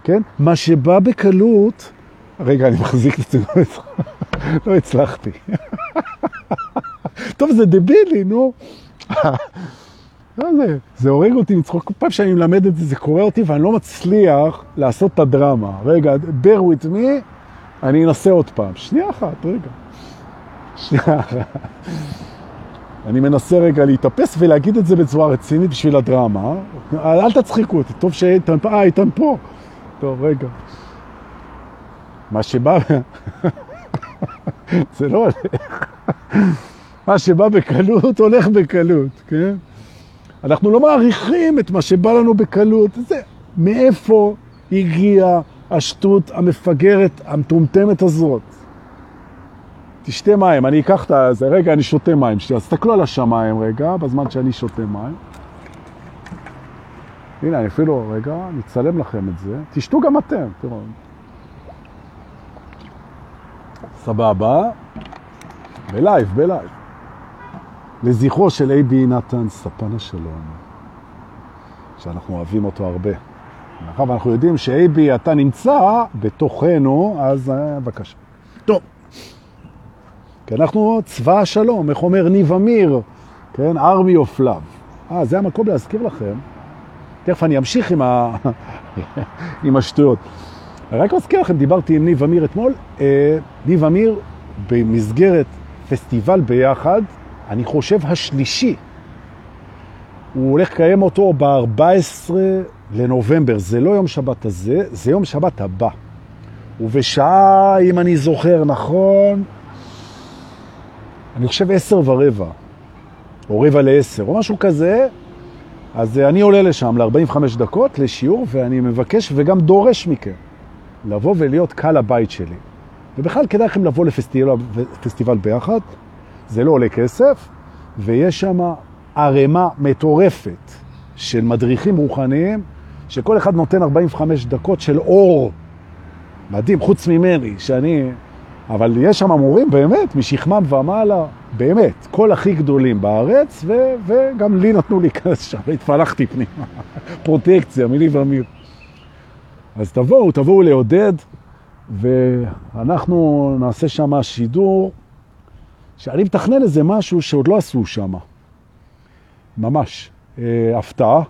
כן? מה שבא בקלות... רגע, אני מחזיק את זה, לא הצלחתי. טוב, זה דבילי, נו. זה, זה הורג אותי מצחוק. כל פעם שאני מלמד את זה, זה קורה אותי ואני לא מצליח לעשות את הדרמה. רגע, bear with me, אני אנסה עוד פעם. שנייה אחת, רגע. שנייה אחת. אני מנסה רגע להתאפס ולהגיד את זה בצורה רצינית בשביל הדרמה. אל תצחיקו אותי, טוב שאיתן פה, אה, איתן פה. טוב, רגע. מה שבא... (laughs) זה לא הולך. מה שבא בקלות, הולך בקלות, כן? אנחנו לא מעריכים את מה שבא לנו בקלות. זה, מאיפה הגיעה השטות המפגרת, המטומטמת הזאת? תשתה מים, אני אקח את זה, רגע, אני שותה מים. אז תסתכלו על השמיים רגע, בזמן שאני שותה מים. הנה, אני אפילו, רגע, נצלם לכם את זה. תשתו גם אתם, תראו. סבבה. ב live, ב live. לזכרו של אייבי נתן ספן השלום, שאנחנו אוהבים אותו הרבה. מאחר ואנחנו יודעים שאייבי אתה נמצא בתוכנו, אז אה, בבקשה. כי אנחנו צבא השלום, איך אומר ניב אמיר, כן? army of love. אה, זה המקום להזכיר לכם. תכף אני אמשיך עם, ה... (laughs) עם השטויות. רק מזכיר לכם, דיברתי עם ניב אמיר אתמול. אה, ניב אמיר במסגרת פסטיבל ביחד, אני חושב השלישי. הוא הולך לקיים אותו ב-14 לנובמבר. זה לא יום שבת הזה, זה יום שבת הבא. ובשעה, אם אני זוכר נכון, אני חושב עשר ורבע, או רבע לעשר, או משהו כזה, אז אני עולה לשם ל-45 דקות לשיעור, ואני מבקש וגם דורש מכם לבוא ולהיות קל הבית שלי. ובכלל כדאי לכם לבוא לפסטיבל ביחד, זה לא עולה כסף, ויש שם ערימה מטורפת של מדריכים רוחניים, שכל אחד נותן 45 דקות של אור מדהים, חוץ ממני, שאני... אבל יש שם מורים באמת, משכמם ומעלה, באמת, כל הכי גדולים בארץ, ו, וגם לי נתנו להיכנס שם, התפלחתי פנימה, (laughs) פרוטקציה, מילי ואמיר. אז תבואו, תבואו לעודד, ואנחנו נעשה שם שידור, שאני מתכנן איזה משהו שעוד לא עשו שם. ממש, אה, הפתעה,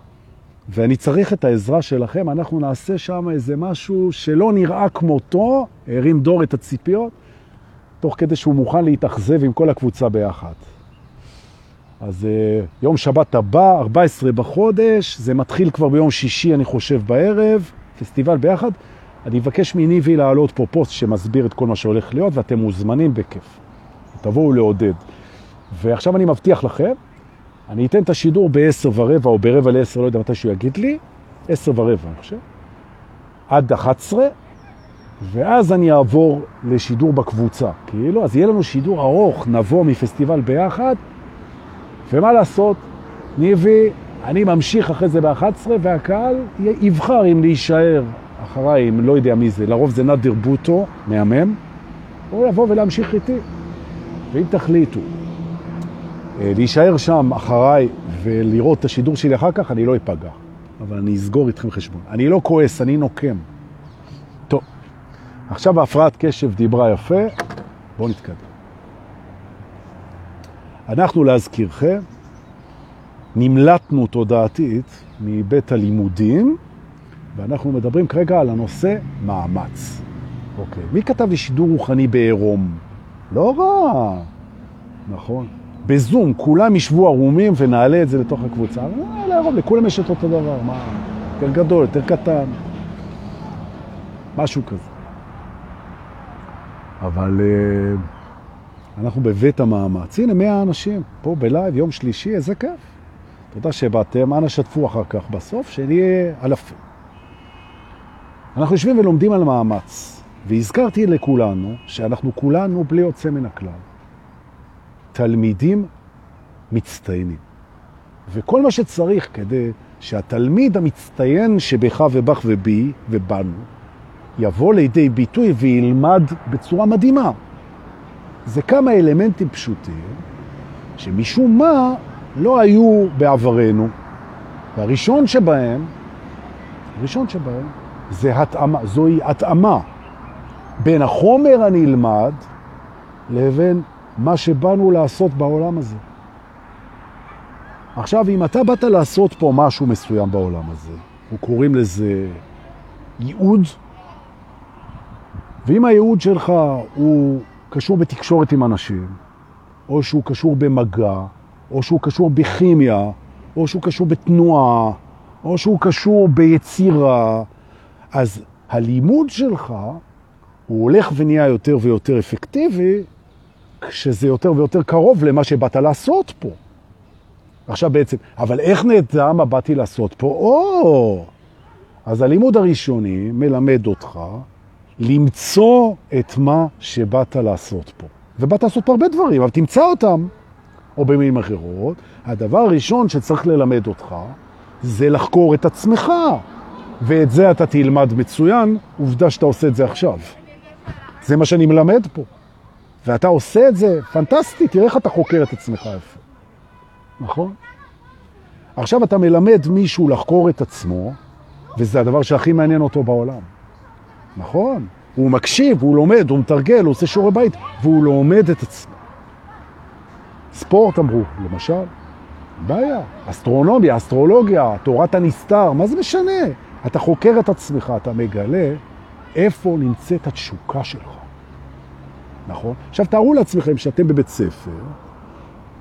ואני צריך את העזרה שלכם, אנחנו נעשה שם איזה משהו שלא נראה כמותו, הרים דור את הציפיות, תוך כדי שהוא מוכן להתאכזב עם כל הקבוצה ביחד. אז uh, יום שבת הבא, 14 בחודש, זה מתחיל כבר ביום שישי, אני חושב, בערב, פסטיבל ביחד. אני אבקש מניבי לעלות פה פוסט שמסביר את כל מה שהולך להיות, ואתם מוזמנים בכיף. תבואו לעודד. ועכשיו אני מבטיח לכם, אני אתן את השידור ב-10 ורבע או ברבע ל-10, לא יודע מתי שהוא יגיד לי, 10 ורבע, אני חושב, עד 11, ואז אני אעבור לשידור בקבוצה, כאילו, אז יהיה לנו שידור ארוך, נבוא מפסטיבל ביחד, ומה לעשות, ניבי, אני ממשיך אחרי זה ב-11, והקהל יבחר אם להישאר אחריי, אם לא יודע מי זה, לרוב זה נדר בוטו, מהמם, או לבוא ולהמשיך איתי. ואם תחליטו אה, להישאר שם אחריי ולראות את השידור שלי אחר כך, אני לא אפגע. אבל אני אסגור איתכם חשבון. אני לא כועס, אני נוקם. עכשיו ההפרעת קשב דיברה יפה, בואו נתקדם. אנחנו, להזכירכם, נמלטנו תודעתית מבית הלימודים, ואנחנו מדברים כרגע על הנושא מאמץ. אוקיי, מי כתב לי שידור רוחני בעירום? לא רע, נכון. בזום, כולם ישבו ערומים ונעלה את זה לתוך הקבוצה. אה, לערום, לכולם יש את אותו דבר, מה? יותר גדול, יותר קטן. משהו כזה. אבל uh, אנחנו בבית המאמץ. הנה, מאה אנשים פה בלייב, יום שלישי, איזה כיף. תודה שבאתם, אנא שתפו אחר כך בסוף, שנהיה אלפים. אנחנו יושבים ולומדים על מאמץ, והזכרתי לכולנו שאנחנו כולנו בלי יוצא מן הכלל. תלמידים מצטיינים. וכל מה שצריך כדי שהתלמיד המצטיין שבך ובך ובי ובנו יבוא לידי ביטוי וילמד בצורה מדהימה. זה כמה אלמנטים פשוטים שמשום מה לא היו בעברנו. והראשון שבהם, הראשון שבהם, זה התאמה, זוהי התאמה בין החומר הנלמד לבין מה שבאנו לעשות בעולם הזה. עכשיו, אם אתה באת לעשות פה משהו מסוים בעולם הזה, אנחנו קוראים לזה ייעוד, ואם הייעוד שלך הוא קשור בתקשורת עם אנשים, או שהוא קשור במגע, או שהוא קשור בכימיה, או שהוא קשור בתנועה, או שהוא קשור ביצירה, אז הלימוד שלך הוא הולך ונהיה יותר ויותר אפקטיבי כשזה יותר ויותר קרוב למה שבאת לעשות פה. עכשיו בעצם, אבל איך נדע מה באתי לעשות פה? או! אז הלימוד הראשוני מלמד אותך למצוא את מה שבאת לעשות פה. ובאת לעשות פה הרבה דברים, אבל תמצא אותם. או במילים אחרות, הדבר הראשון שצריך ללמד אותך זה לחקור את עצמך. ואת זה אתה תלמד מצוין, עובדה שאתה עושה את זה עכשיו. זה מה שאני מלמד פה. ואתה עושה את זה, פנטסטי, תראה איך אתה חוקר את עצמך יפה. נכון? עכשיו אתה מלמד מישהו לחקור את עצמו, וזה הדבר שהכי מעניין אותו בעולם. נכון? הוא מקשיב, הוא לומד, הוא מתרגל, הוא עושה שיעורי בית, והוא לומד את עצמו. ספורט אמרו, למשל, בעיה. אסטרונומיה, אסטרולוגיה, תורת הנסתר, מה זה משנה? אתה חוקר את עצמך, אתה מגלה איפה נמצאת התשוקה שלך. נכון? עכשיו תארו לעצמכם שאתם בבית ספר,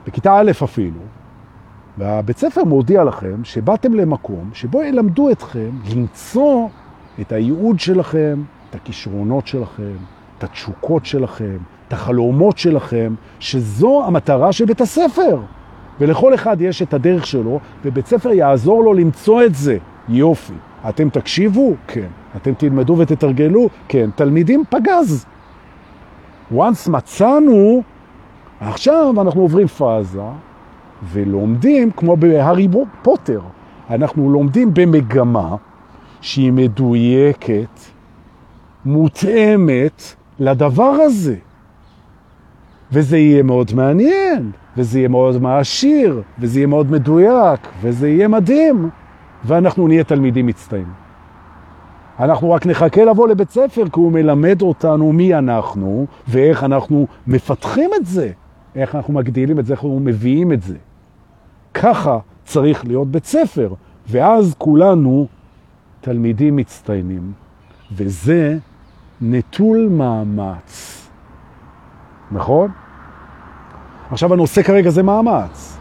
בכיתה א' אפילו, והבית ספר מודיע לכם שבאתם למקום שבו ילמדו אתכם למצוא את הייעוד שלכם, את הכישרונות שלכם, את התשוקות שלכם, את החלומות שלכם, שזו המטרה של בית הספר. ולכל אחד יש את הדרך שלו, ובית ספר יעזור לו למצוא את זה. יופי. אתם תקשיבו? כן. אתם תלמדו ותתרגלו? כן. תלמידים? פגז. once מצאנו, עכשיו אנחנו עוברים פאזה ולומדים, כמו בהארי פוטר, אנחנו לומדים במגמה שהיא מדויקת, מותאמת לדבר הזה. וזה יהיה מאוד מעניין, וזה יהיה מאוד מעשיר, וזה יהיה מאוד מדויק, וזה יהיה מדהים, ואנחנו נהיה תלמידים מצטיינים. אנחנו רק נחכה לבוא לבית ספר, כי הוא מלמד אותנו מי אנחנו, ואיך אנחנו מפתחים את זה, איך אנחנו מגדילים את זה, איך אנחנו מביאים את זה. ככה צריך להיות בית ספר, ואז כולנו תלמידים מצטיינים, וזה נטול מאמץ. נכון? עכשיו הנושא כרגע זה מאמץ,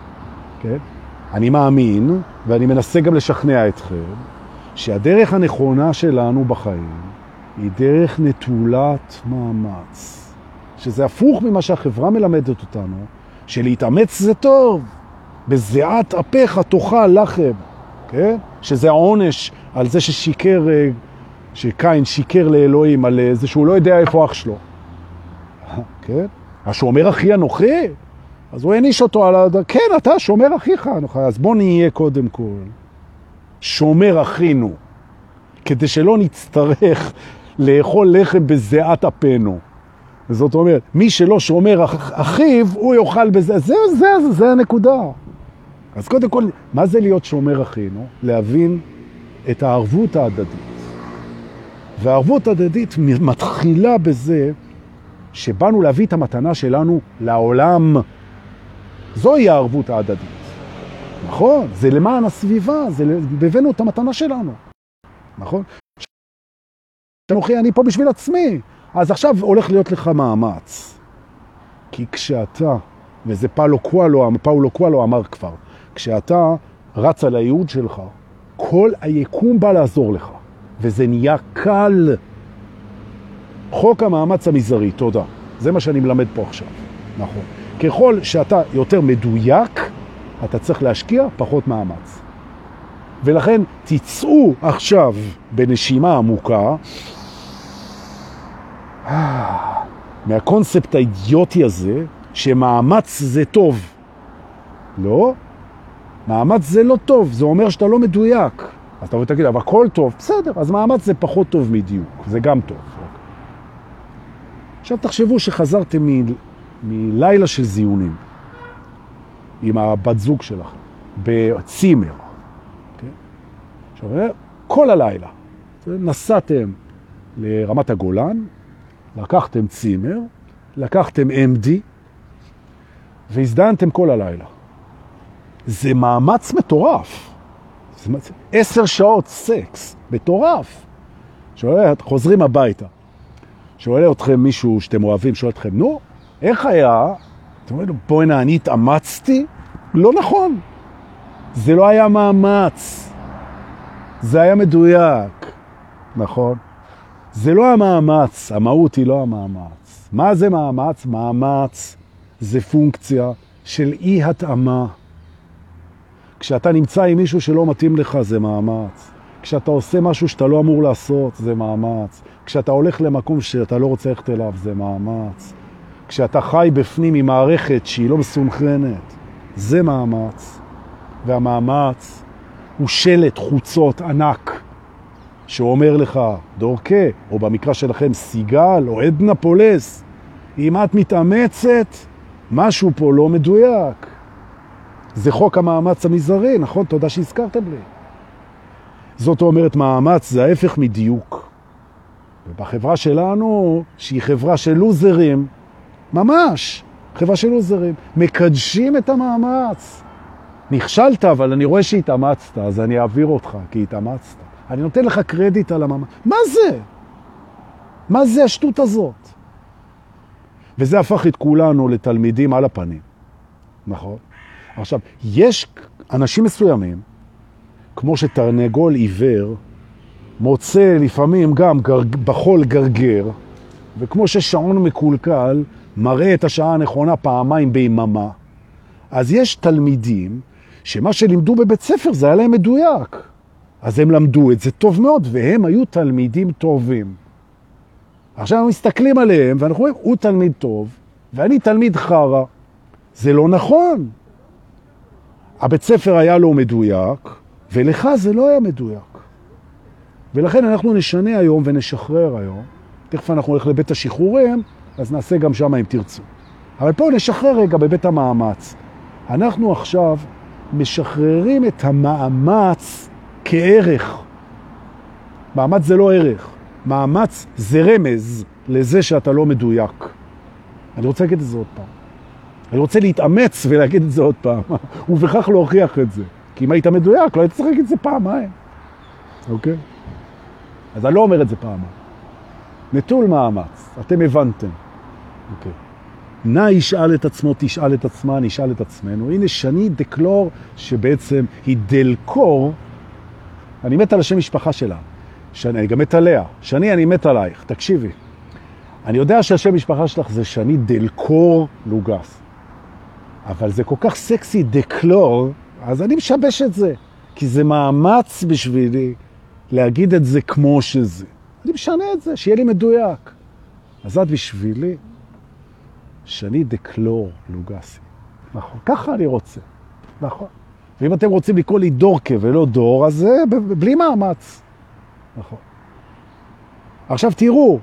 כן? אני מאמין, ואני מנסה גם לשכנע אתכם, שהדרך הנכונה שלנו בחיים היא דרך נטולת מאמץ. שזה הפוך ממה שהחברה מלמדת אותנו, שלהתאמץ זה טוב, בזיעת אפיך תאכל לחם, כן? שזה העונש על זה ששיקר, אה, שקין שיקר לאלוהים על זה שהוא לא יודע איפה אח שלו. (laughs) כן? השומר אחי אנוכי? אז הוא העניש אותו על ה... כן, אתה שומר אחיך אנוכי, אז בוא נהיה קודם כל שומר אחינו, כדי שלא נצטרך (laughs) לאכול לחם בזיעת אפינו. זאת אומרת, מי שלא שומר אח, אחיו, הוא יאכל בזה. זה, זה, זה, זה הנקודה. אז קודם כל, מה זה להיות שומר אחינו? להבין את הערבות ההדדית. והערבות ההדדית מתחילה בזה שבאנו להביא את המתנה שלנו לעולם. זוהי הערבות ההדדית. נכון? זה למען הסביבה, זה הבאנו את המתנה שלנו. נכון? אנוכי, אני פה בשביל עצמי. אז עכשיו הולך להיות לך מאמץ. כי כשאתה, וזה פאולו קואלו, פאולו קואלו אמר כבר, כשאתה רץ על הייעוד שלך, כל היקום בא לעזור לך, וזה נהיה קל. חוק המאמץ המזערי, תודה. זה מה שאני מלמד פה עכשיו. נכון. ככל שאתה יותר מדויק, אתה צריך להשקיע פחות מאמץ. ולכן תצאו עכשיו בנשימה עמוקה מהקונספט האידיוטי הזה שמאמץ זה טוב. לא, מאמץ זה לא טוב, זה אומר שאתה לא מדויק. אז אתה תגיד, אבל הכל טוב, בסדר, אז מאמץ זה פחות טוב מדיוק, זה גם טוב. עכשיו תחשבו שחזרתם. מלילה של זיונים עם הבת זוג שלך בצימר. כן? עכשיו, כל הלילה נסעתם לרמת הגולן, לקחתם צימר, לקחתם MD והזדנתם כל הלילה. זה מאמץ מטורף. עשר שעות סקס, מטורף. שואל, חוזרים הביתה. שואל אתכם מישהו שאתם אוהבים, שואל אתכם, נו, איך היה? אתם אומרים לו, הנה, אני התאמצתי? לא נכון. זה לא היה מאמץ. זה היה מדויק. נכון? זה לא המאמץ, המהות היא לא המאמץ. מה זה מאמץ? מאמץ זה פונקציה של אי התאמה. כשאתה נמצא עם מישהו שלא מתאים לך, זה מאמץ. כשאתה עושה משהו שאתה לא אמור לעשות, זה מאמץ. כשאתה הולך למקום שאתה לא רוצה ללכת אליו, זה מאמץ. כשאתה חי בפנים עם מערכת שהיא לא מסונכרנת, זה מאמץ. והמאמץ הוא שלט חוצות ענק שאומר לך, דורקה, או במקרה שלכם סיגל, או עדנה פולס, אם את מתאמצת, משהו פה לא מדויק. זה חוק המאמץ המזערי, נכון? תודה שהזכרתם לי. זאת אומרת, מאמץ זה ההפך מדיוק. ובחברה שלנו, שהיא חברה של לוזרים, ממש, חברה של לוזרים, מקדשים את המאמץ. נכשלת, אבל אני רואה שהתאמצת, אז אני אעביר אותך, כי התאמצת. אני נותן לך קרדיט על המאמץ. מה זה? מה זה השטות הזאת? וזה הפך את כולנו לתלמידים על הפנים, נכון? עכשיו, יש אנשים מסוימים, כמו שתרנגול עיוור מוצא לפעמים גם גר, בחול גרגר, וכמו ששעון מקולקל מראה את השעה הנכונה פעמיים ביממה, אז יש תלמידים שמה שלימדו בבית ספר זה היה להם מדויק. אז הם למדו את זה טוב מאוד, והם היו תלמידים טובים. עכשיו אנחנו מסתכלים עליהם, ואנחנו רואים, הוא תלמיד טוב, ואני תלמיד חרה. זה לא נכון. הבית ספר היה לו מדויק, ולך זה לא היה מדויק. ולכן אנחנו נשנה היום ונשחרר היום. תכף אנחנו הולך לבית השחרורים, אז נעשה גם שם אם תרצו. אבל פה נשחרר רגע בבית המאמץ. אנחנו עכשיו משחררים את המאמץ כערך. מאמץ זה לא ערך. מאמץ זה רמז לזה שאתה לא מדויק. אני רוצה להגיד את זה עוד פעם. אני רוצה להתאמץ ולהגיד את זה עוד פעם, (laughs) ובכך להוכיח את זה. כי אם היית מדויק, לא היית צריך להגיד את זה פעמיים. אוקיי? אז אני לא אומר את זה פעמיים. נטול מאמץ, אתם הבנתם. אוקיי. נא ישאל את עצמו, תשאל את עצמה, נשאל את עצמנו. הנה שני דקלור, שבעצם היא דלקור, אני מת על השם משפחה שלה. שני, אני גם מת עליה. שני, אני מת עלייך, תקשיבי. אני יודע שהשם משפחה שלך זה שני דלקור לוגס. אבל זה כל כך סקסי דקלור, אז אני משבש את זה. כי זה מאמץ בשבילי להגיד את זה כמו שזה. אני משנה את זה, שיהיה לי מדויק. אז את בשבילי שני דקלור לוגסי. נכון, ככה אני רוצה. נכון. ואם אתם רוצים לקרוא לי דורקה ולא דור, אז זה בלי מאמץ. נכון. עכשיו תראו,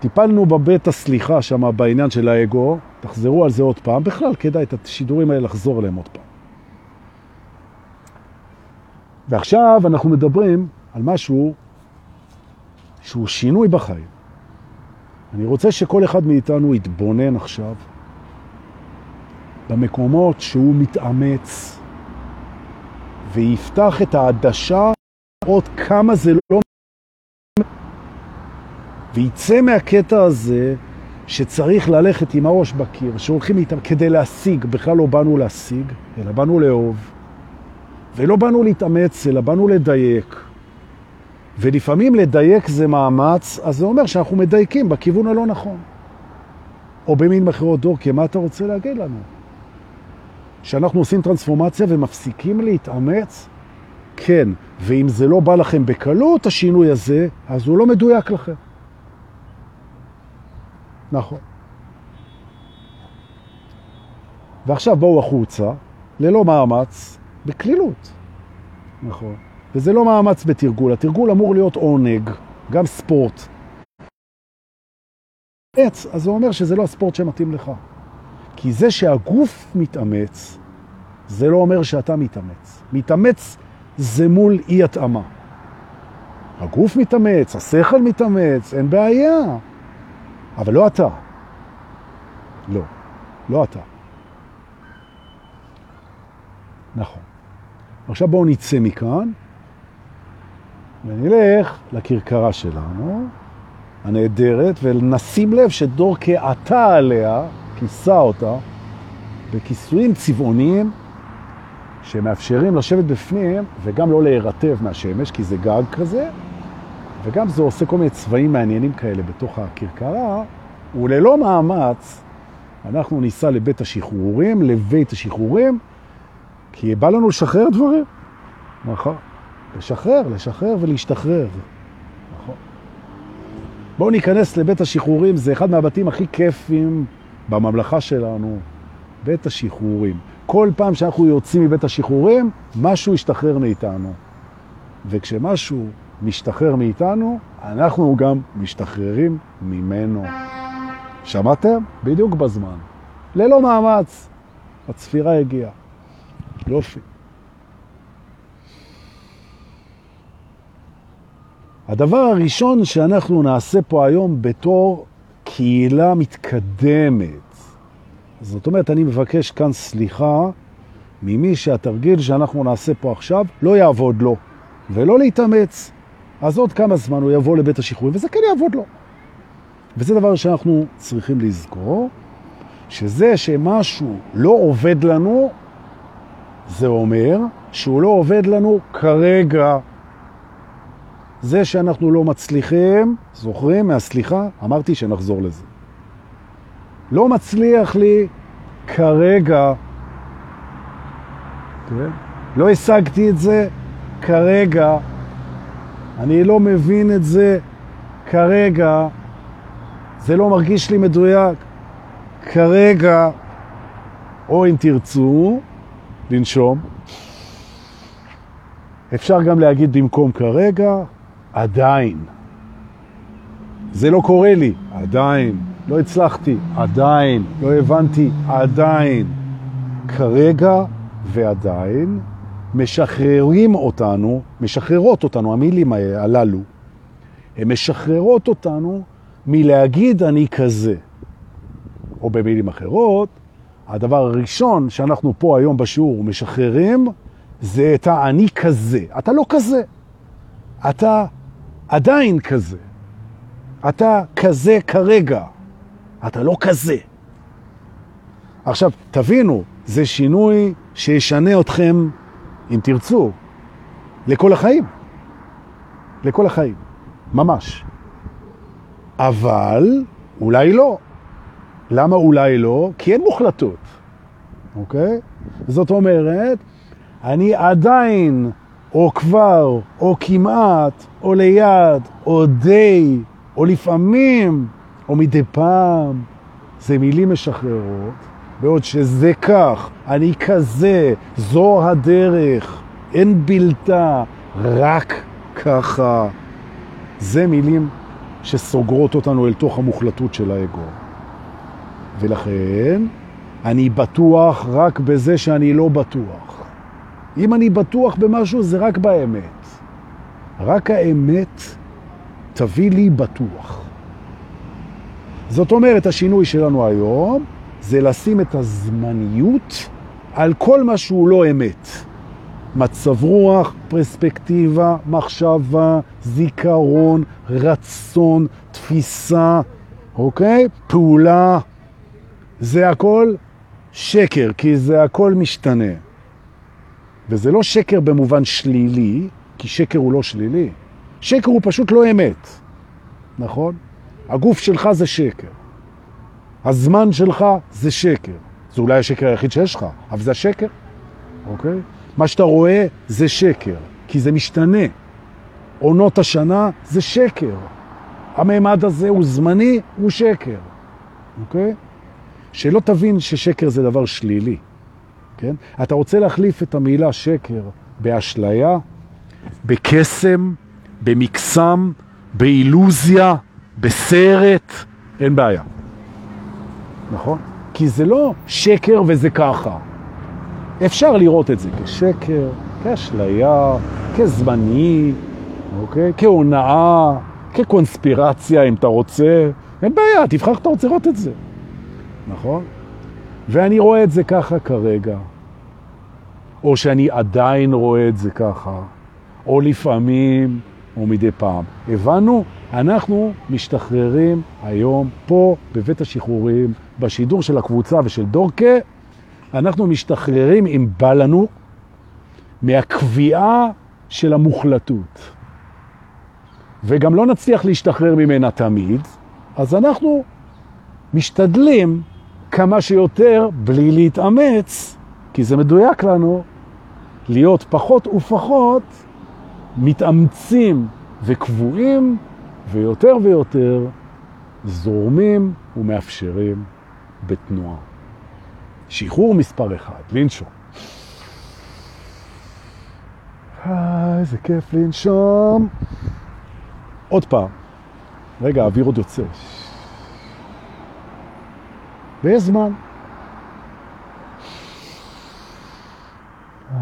טיפלנו בבית הסליחה שם בעניין של האגו, תחזרו על זה עוד פעם. בכלל, כדאי את השידורים האלה לחזור אליהם עוד פעם. ועכשיו אנחנו מדברים על משהו שהוא שינוי בחיים. אני רוצה שכל אחד מאיתנו יתבונן עכשיו במקומות שהוא מתאמץ ויפתח את העדשה עוד כמה זה לא... ויצא מהקטע הזה שצריך ללכת עם הראש בקיר, שהולכים איתם כדי להשיג, בכלל לא באנו להשיג, אלא באנו לאהוב. ולא באנו להתאמץ, אלא באנו לדייק. ולפעמים לדייק זה מאמץ, אז זה אומר שאנחנו מדייקים בכיוון הלא נכון. או במין מחירות דור, כי מה אתה רוצה להגיד לנו? שאנחנו עושים טרנספורמציה ומפסיקים להתאמץ? כן, ואם זה לא בא לכם בקלות, השינוי הזה, אז הוא לא מדויק לכם. נכון. ועכשיו בואו החוצה, ללא מאמץ, בקלילות. נכון. וזה לא מאמץ בתרגול, התרגול אמור להיות עונג, גם ספורט. עץ, אז זה אומר שזה לא הספורט שמתאים לך. כי זה שהגוף מתאמץ, זה לא אומר שאתה מתאמץ. מתאמץ זה מול אי התאמה. הגוף מתאמץ, השכל מתאמץ, אין בעיה. אבל לא אתה. לא, לא אתה. נכון. עכשיו בואו נצא מכאן ונלך לקרקרה שלנו, הנהדרת, ונשים לב שדור כעתה עליה, כיסה אותה, בכיסויים צבעוניים שמאפשרים לשבת בפנים וגם לא להירטב מהשמש, כי זה גג כזה, וגם זה עושה כל מיני צבעים מעניינים כאלה בתוך הכרכרה, וללא מאמץ אנחנו ניסע לבית השחרורים, לבית השחרורים, כי בא לנו לשחרר דברים. נכון. לשחרר, לשחרר ולהשתחרר. נכון. בואו ניכנס לבית השחרורים, זה אחד מהבתים הכי כיפים בממלכה שלנו, בית השחרורים. כל פעם שאנחנו יוצאים מבית השחרורים, משהו ישתחרר מאיתנו. וכשמשהו משתחרר מאיתנו, אנחנו גם משתחררים ממנו. שמעתם? בדיוק בזמן. ללא מאמץ. הצפירה הגיעה. יופי. הדבר הראשון שאנחנו נעשה פה היום בתור קהילה מתקדמת, זאת אומרת, אני מבקש כאן סליחה ממי שהתרגיל שאנחנו נעשה פה עכשיו לא יעבוד לו, ולא להתאמץ. אז עוד כמה זמן הוא יבוא לבית השחרורים, וזה כן יעבוד לו. וזה דבר שאנחנו צריכים לזכור, שזה שמשהו לא עובד לנו, זה אומר שהוא לא עובד לנו כרגע. זה שאנחנו לא מצליחים, זוכרים מהסליחה? אמרתי שנחזור לזה. לא מצליח לי כרגע, כן? לא השגתי את זה כרגע, אני לא מבין את זה כרגע, זה לא מרגיש לי מדויק כרגע, או אם תרצו, לנשום. אפשר גם להגיד במקום כרגע, עדיין. זה לא קורה לי, עדיין. לא הצלחתי, עדיין. לא הבנתי, עדיין. כרגע ועדיין משחררים אותנו, משחררות אותנו, המילים הללו, הן משחררות אותנו מלהגיד אני כזה. או במילים אחרות, הדבר הראשון שאנחנו פה היום בשיעור משחררים, זה את האני כזה. אתה לא כזה. אתה עדיין כזה. אתה כזה כרגע. אתה לא כזה. עכשיו, תבינו, זה שינוי שישנה אתכם, אם תרצו, לכל החיים. לכל החיים. ממש. אבל אולי לא. למה אולי לא? כי אין מוחלטות, אוקיי? זאת אומרת, אני עדיין, או כבר, או כמעט, או ליד, או די, או לפעמים, או מדי פעם, זה מילים משחררות, בעוד שזה כך, אני כזה, זו הדרך, אין בלתה, רק ככה. זה מילים שסוגרות אותנו אל תוך המוחלטות של האגו. ולכן אני בטוח רק בזה שאני לא בטוח. אם אני בטוח במשהו זה רק באמת. רק האמת תביא לי בטוח. זאת אומרת, השינוי שלנו היום זה לשים את הזמניות על כל מה שהוא לא אמת. מצב רוח, פרספקטיבה, מחשבה, זיכרון, רצון, תפיסה, אוקיי? פעולה. זה הכל שקר, כי זה הכל משתנה. וזה לא שקר במובן שלילי, כי שקר הוא לא שלילי. שקר הוא פשוט לא אמת, נכון? הגוף שלך זה שקר. הזמן שלך זה שקר. זה אולי השקר היחיד שיש לך, אבל זה השקר, אוקיי? מה שאתה רואה זה שקר, כי זה משתנה. עונות השנה זה שקר. הממד הזה הוא זמני, הוא שקר, אוקיי? שלא תבין ששקר זה דבר שלילי, כן? אתה רוצה להחליף את המילה שקר באשליה, בקסם, במקסם, באילוזיה, בסרט, אין בעיה. נכון? כי זה לא שקר וזה ככה. אפשר לראות את זה כשקר, כאשליה, כזמני, אוקיי? כהונאה, כקונספירציה אם אתה רוצה. אין בעיה, תבחר איך אתה רוצה לראות את זה. נכון? ואני רואה את זה ככה כרגע. או שאני עדיין רואה את זה ככה. או לפעמים, או מדי פעם. הבנו? אנחנו משתחררים היום פה בבית השחרורים, בשידור של הקבוצה ושל דורקה, אנחנו משתחררים, אם בא לנו, מהקביעה של המוחלטות. וגם לא נצליח להשתחרר ממנה תמיד, אז אנחנו משתדלים כמה שיותר בלי להתאמץ, כי זה מדויק לנו, להיות פחות ופחות מתאמצים וקבועים ויותר ויותר זורמים ומאפשרים בתנועה. שחרור מספר אחד, לנשום. אה, איזה כיף לנשום. עוד פעם. רגע, האוויר עוד יוצא. ויש זמן. אה,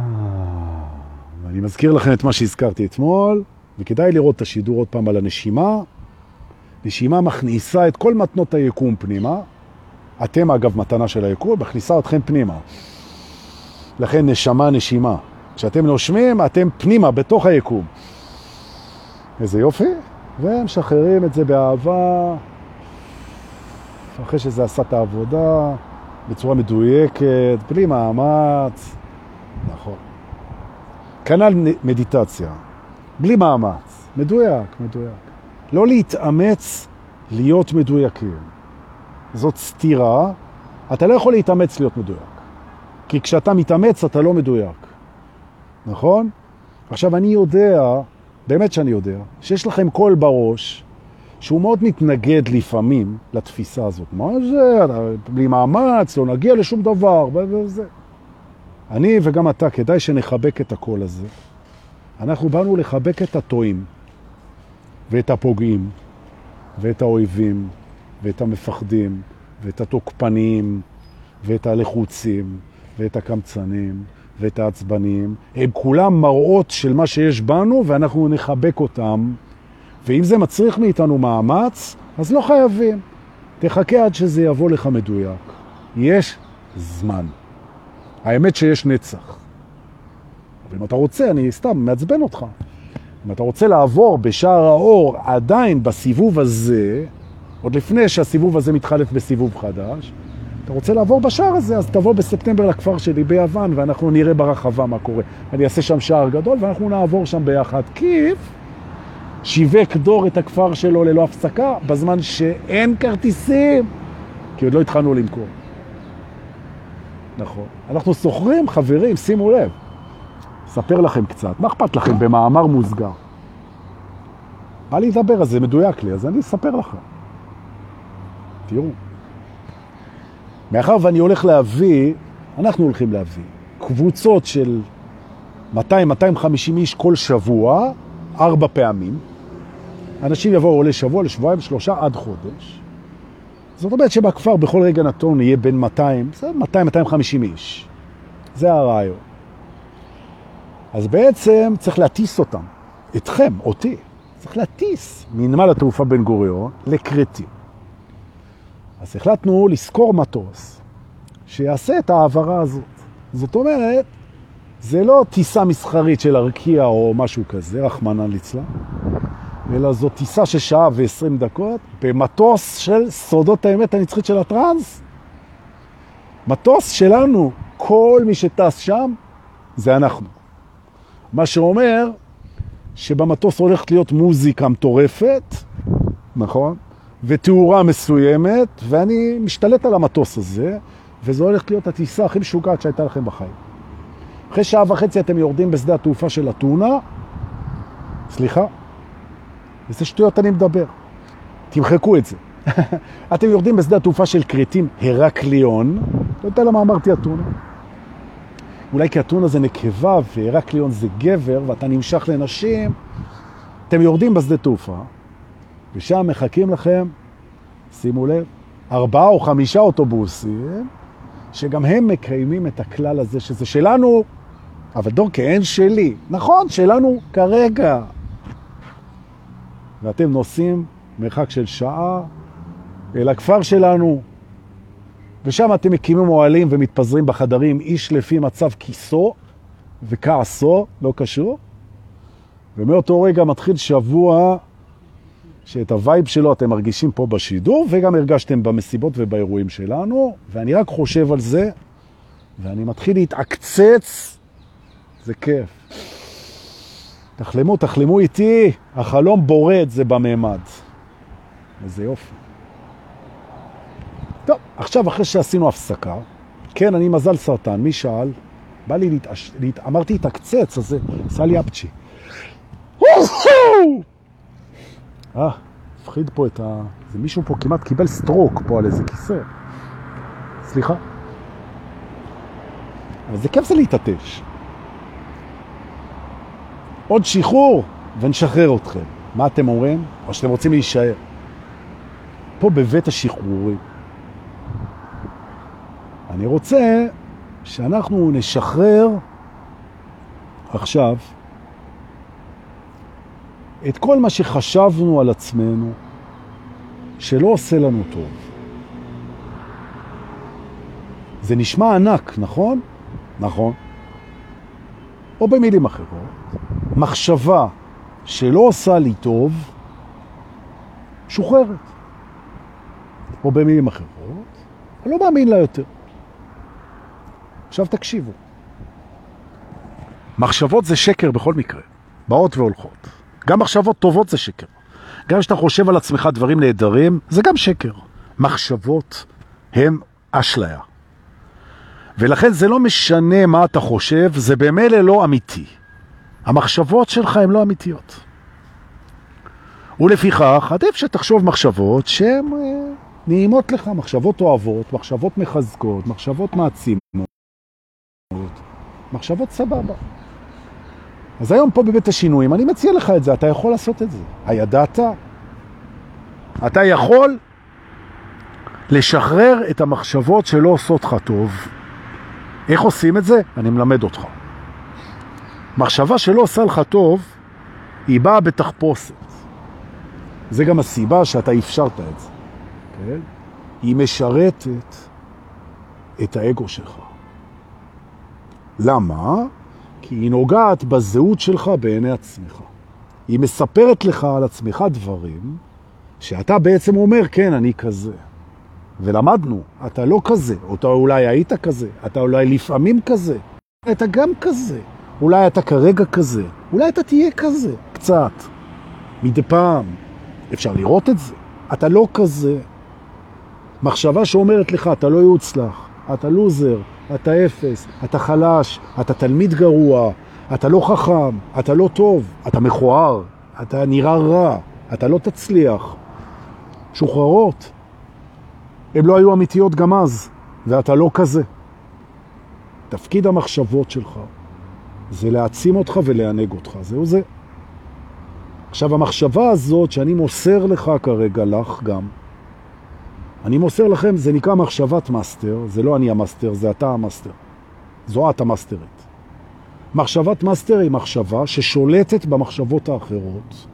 אני מזכיר לכם את מה שהזכרתי אתמול, וכדאי לראות את השידור עוד פעם על הנשימה. נשימה מכניסה את כל מתנות היקום פנימה. אתם אגב מתנה של היקום, מכניסה אתכם פנימה. לכן נשמה נשימה. כשאתם נושמים, אתם פנימה, בתוך היקום. איזה יופי. ומשחררים את זה באהבה, אחרי שזה עשה את העבודה, בצורה מדויקת, בלי מאמץ. נכון. כנ"ל מדיטציה. בלי מאמץ. מדויק, מדויק. לא להתאמץ להיות מדויקים. זאת סתירה. אתה לא יכול להתאמץ להיות מדויק. כי כשאתה מתאמץ אתה לא מדויק. נכון? עכשיו אני יודע, באמת שאני יודע, שיש לכם קול בראש שהוא מאוד מתנגד לפעמים לתפיסה הזאת. מה זה? בלי מאמץ, לא נגיע לשום דבר, וזה. אני וגם אתה, כדאי שנחבק את הקול הזה. אנחנו באנו לחבק את הטועים, ואת הפוגעים, ואת האויבים, ואת המפחדים, ואת התוקפניים, ואת הלחוצים, ואת הקמצנים, ואת העצבנים. הם כולם מראות של מה שיש בנו, ואנחנו נחבק אותם. ואם זה מצריך מאיתנו מאמץ, אז לא חייבים. תחכה עד שזה יבוא לך מדויק. יש זמן. האמת שיש נצח. אבל אם אתה רוצה, אני סתם מעצבן אותך. אם אתה רוצה לעבור בשער האור עדיין בסיבוב הזה, עוד לפני שהסיבוב הזה מתחלף בסיבוב חדש, אתה רוצה לעבור בשער הזה, אז תבוא בספטמבר לכפר שלי ביוון, ואנחנו נראה ברחבה מה קורה. אני אעשה שם שער גדול, ואנחנו נעבור שם ביחד. כיף, שיווק דור את הכפר שלו ללא הפסקה, בזמן שאין כרטיסים, כי עוד לא התחלנו למכור. נכון. אנחנו סוחרים, חברים, שימו לב. אספר לכם קצת. מה אכפת לכם במאמר מוסגר? בא לי לדבר, אז זה מדויק לי, אז אני אספר לכם. תראו. מאחר ואני הולך להביא, אנחנו הולכים להביא, קבוצות של 200-250 איש כל שבוע, ארבע פעמים, אנשים יבואו לשבוע, לשבועיים, שלושה, עד חודש. זאת אומרת שבכפר בכל רגע נתון יהיה בין 200, 200-250 איש. זה הרעיון. אז בעצם צריך להטיס אותם, אתכם, אותי, צריך להטיס מנמל התעופה בן גוריון לקרטים. אז החלטנו לזכור מטוס שיעשה את העברה הזאת. זאת אומרת, זה לא טיסה מסחרית של ארקיע או משהו כזה, רחמנא ליצלן, אלא זו טיסה של שעה ו-20 דקות במטוס של סודות האמת הנצחית של הטרנס. מטוס שלנו, כל מי שטס שם זה אנחנו. מה שאומר שבמטוס הולכת להיות מוזיקה מטורפת, נכון? ותאורה מסוימת, ואני משתלט על המטוס הזה, וזו הולכת להיות הטיסה הכי משוגעת שהייתה לכם בחיים. אחרי שעה וחצי אתם יורדים בשדה התעופה של אתונה, סליחה, איזה שטויות אני מדבר. תמחקו את זה. (laughs) אתם יורדים בשדה התעופה של קריטים הרקליון, לא יודע למה אמרתי אתונה. אולי כי אתונה זה נקבה והרקליון זה גבר ואתה נמשך לנשים. אתם יורדים בשדה תעופה, ושם מחכים לכם, שימו לב, ארבעה או חמישה אוטובוסים, שגם הם מקיימים את הכלל הזה שזה שלנו, אבל דורקה, אין שלי. נכון, שלנו כרגע. ואתם נוסעים מרחק של שעה אל הכפר שלנו, ושם אתם מקימים אוהלים ומתפזרים בחדרים, איש לפי מצב כיסו וכעסו, לא קשור. ומאותו רגע מתחיל שבוע שאת ה vibe שלו אתם מרגישים פה בשידור, וגם הרגשתם במסיבות ובאירועים שלנו, ואני רק חושב על זה, ואני מתחיל להתעקצץ, זה כיף. תחלמו, תחלמו איתי, החלום בורא את זה בממד. איזה יופי. טוב, עכשיו אחרי שעשינו הפסקה, כן, אני מזל סרטן, מי שאל? בא לי להתעש... להת... אמרתי התעקצץ, אז זה עשה לי אפצ'י. אה, הפחיד פה את ה... זה מישהו פה כמעט קיבל סטרוק פה על איזה כיסא. סליחה. אבל זה כיף זה להתעטש. עוד שחרור ונשחרר אתכם. מה אתם אומרים? או שאתם רוצים להישאר? פה בבית השחרורים. אני רוצה שאנחנו נשחרר עכשיו את כל מה שחשבנו על עצמנו שלא עושה לנו טוב. זה נשמע ענק, נכון? נכון. או במילים אחרות, מחשבה שלא עושה לי טוב, שוחררת. או במילים אחרות, אני לא מאמין לה יותר. עכשיו תקשיבו. מחשבות זה שקר בכל מקרה, באות והולכות. גם מחשבות טובות זה שקר. גם כשאתה חושב על עצמך דברים נהדרים, זה גם שקר. מחשבות הם אשליה. ולכן זה לא משנה מה אתה חושב, זה במילא לא אמיתי. המחשבות שלך הן לא אמיתיות. ולפיכך, עדיף שתחשוב מחשבות שהן אה, נעימות לך, מחשבות אוהבות, מחשבות מחזקות, מחשבות מעצימות, מחשבות סבבה. אז היום פה בבית השינויים, אני מציע לך את זה, אתה יכול לעשות את זה. הידעת? אתה יכול לשחרר את המחשבות שלא עושות לך טוב. איך עושים את זה? אני מלמד אותך. מחשבה שלא עושה לך טוב, היא באה בתחפושת. זה גם הסיבה שאתה אפשרת את זה. כן? היא משרתת את האגו שלך. למה? כי היא נוגעת בזהות שלך בעיני עצמך. היא מספרת לך על עצמך דברים שאתה בעצם אומר, כן, אני כזה. ולמדנו, אתה לא כזה, אתה אולי היית כזה, אתה אולי לפעמים כזה, אתה גם כזה, אולי אתה כרגע כזה, אולי אתה תהיה כזה, קצת, מדי פעם. אפשר לראות את זה. אתה לא כזה. מחשבה שאומרת לך, אתה לא יוצלח, אתה לוזר, אתה אפס, אתה חלש, אתה תלמיד גרוע, אתה לא חכם, אתה לא טוב, אתה מכוער, אתה נראה רע, אתה לא תצליח. משוחררות. הן לא היו אמיתיות גם אז, ואתה לא כזה. תפקיד המחשבות שלך זה להעצים אותך ולענג אותך, זהו זה. עכשיו, המחשבה הזאת שאני מוסר לך כרגע, לך גם, אני מוסר לכם, זה נקרא מחשבת מאסטר, זה לא אני המאסטר, זה אתה המאסטר. זו את המאסטרית. מחשבת מאסטר היא מחשבה ששולטת במחשבות האחרות.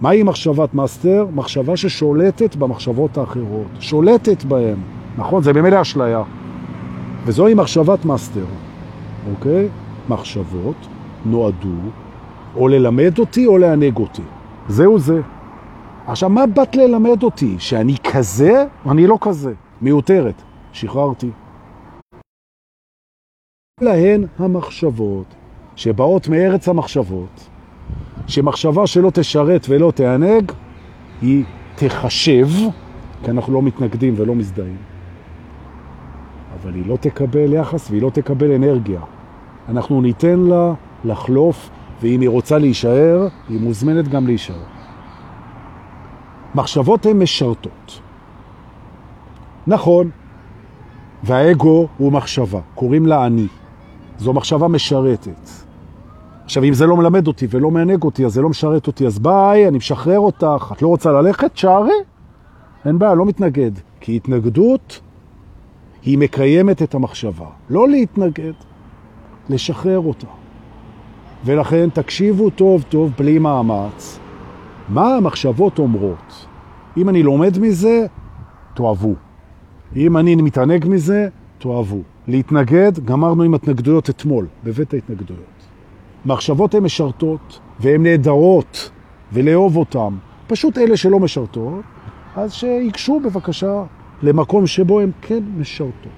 מהי מחשבת מאסטר? מחשבה ששולטת במחשבות האחרות. שולטת בהן. נכון? זה במילא אשליה. וזוהי מחשבת מאסטר. אוקיי? מחשבות נועדו או ללמד אותי או לענג אותי. זהו זה. עכשיו, מה באת ללמד אותי? שאני כזה? אני לא כזה. מיותרת. שחררתי. להן המחשבות שבאות מארץ המחשבות, שמחשבה שלא תשרת ולא תענג, היא תחשב, כי אנחנו לא מתנגדים ולא מזדהים. אבל היא לא תקבל יחס והיא לא תקבל אנרגיה. אנחנו ניתן לה לחלוף, ואם היא רוצה להישאר, היא מוזמנת גם להישאר. מחשבות הן משרתות. נכון, והאגו הוא מחשבה, קוראים לה אני. זו מחשבה משרתת. עכשיו, אם זה לא מלמד אותי ולא מענג אותי, אז זה לא משרת אותי, אז ביי, אני משחרר אותך. את לא רוצה ללכת? שערי. אין בעיה, לא מתנגד. כי התנגדות היא מקיימת את המחשבה. לא להתנגד, לשחרר אותה. ולכן תקשיבו טוב טוב בלי מאמץ. מה המחשבות אומרות? אם אני לומד מזה, תאהבו. אם אני מתענג מזה, תאהבו. להתנגד, גמרנו עם התנגדויות אתמול, בבית ההתנגדויות. מחשבות הן משרתות והן נהדרות, ולאהוב אותן. פשוט אלה שלא משרתות, אז שיקשו בבקשה למקום שבו הן כן משרתות.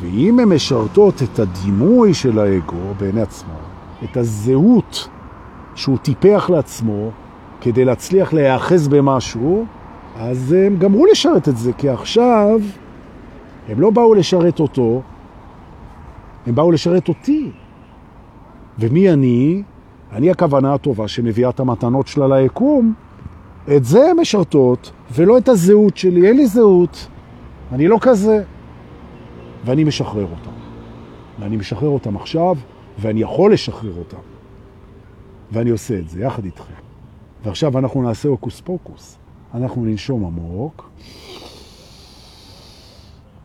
ואם הן משרתות את הדימוי של האגו בעיני עצמו, את הזהות שהוא טיפח לעצמו כדי להצליח להיאחז במשהו, אז הם גמרו לשרת את זה, כי עכשיו הם לא באו לשרת אותו, הם באו לשרת אותי. ומי אני? אני הכוונה הטובה שמביאה את המתנות שלה ליקום. את זה הן משרתות, ולא את הזהות שלי. אין לי זהות. אני לא כזה. ואני משחרר אותם. ואני משחרר אותם עכשיו, ואני יכול לשחרר אותם. ואני עושה את זה יחד איתכם. ועכשיו אנחנו נעשה הוקוס פוקוס. אנחנו ננשום עמוק.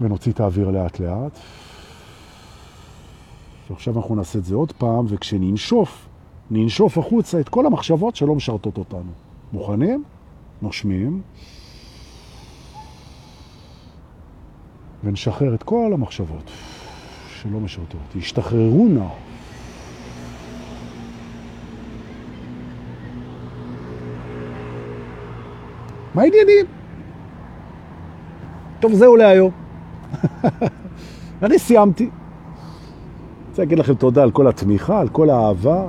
ונוציא את האוויר לאט לאט. ועכשיו אנחנו נעשה את זה עוד פעם, וכשננשוף, ננשוף החוצה את כל המחשבות שלא משרתות אותנו. מוכנים? נושמים. ונשחרר את כל המחשבות שלא משרתות. ישתחררו נא. מה העניינים? טוב, זהו להיום. (laughs) אני סיימתי. אני רוצה להגיד לכם תודה על כל התמיכה, על כל האהבה,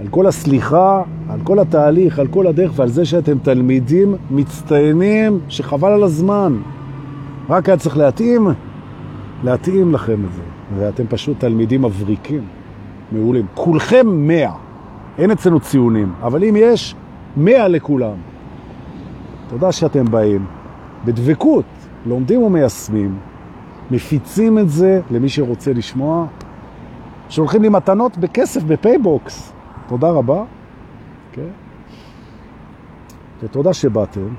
על כל הסליחה, על כל התהליך, על כל הדרך ועל זה שאתם תלמידים מצטיינים שחבל על הזמן. רק היה צריך להתאים, להתאים לכם את זה. ואתם פשוט תלמידים מבריקים, מעולים. כולכם מאה. אין אצלנו ציונים, אבל אם יש, מאה לכולם. תודה שאתם באים. בדבקות, לומדים ומיישמים, מפיצים את זה למי שרוצה לשמוע, שולחים לי מתנות בכסף ב PayBox. תודה רבה. Okay. כן. ותודה שבאתם.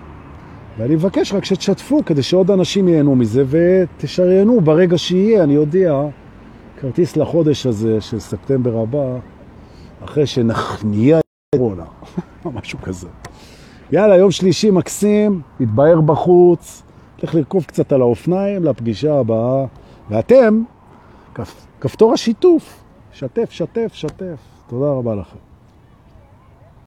ואני מבקש רק שתשתפו כדי שעוד אנשים ייהנו מזה ותשריינו ברגע שיהיה, אני יודע, כרטיס לחודש הזה של ספטמבר הבא, אחרי שנחניה את קורונה, (laughs) משהו כזה. יאללה, יום שלישי מקסים, מתבהר בחוץ, לך לרכוב קצת על האופניים לפגישה הבאה, ואתם, כפ, כפתור השיתוף, שתף, שתף, שתף. תודה רבה לכם.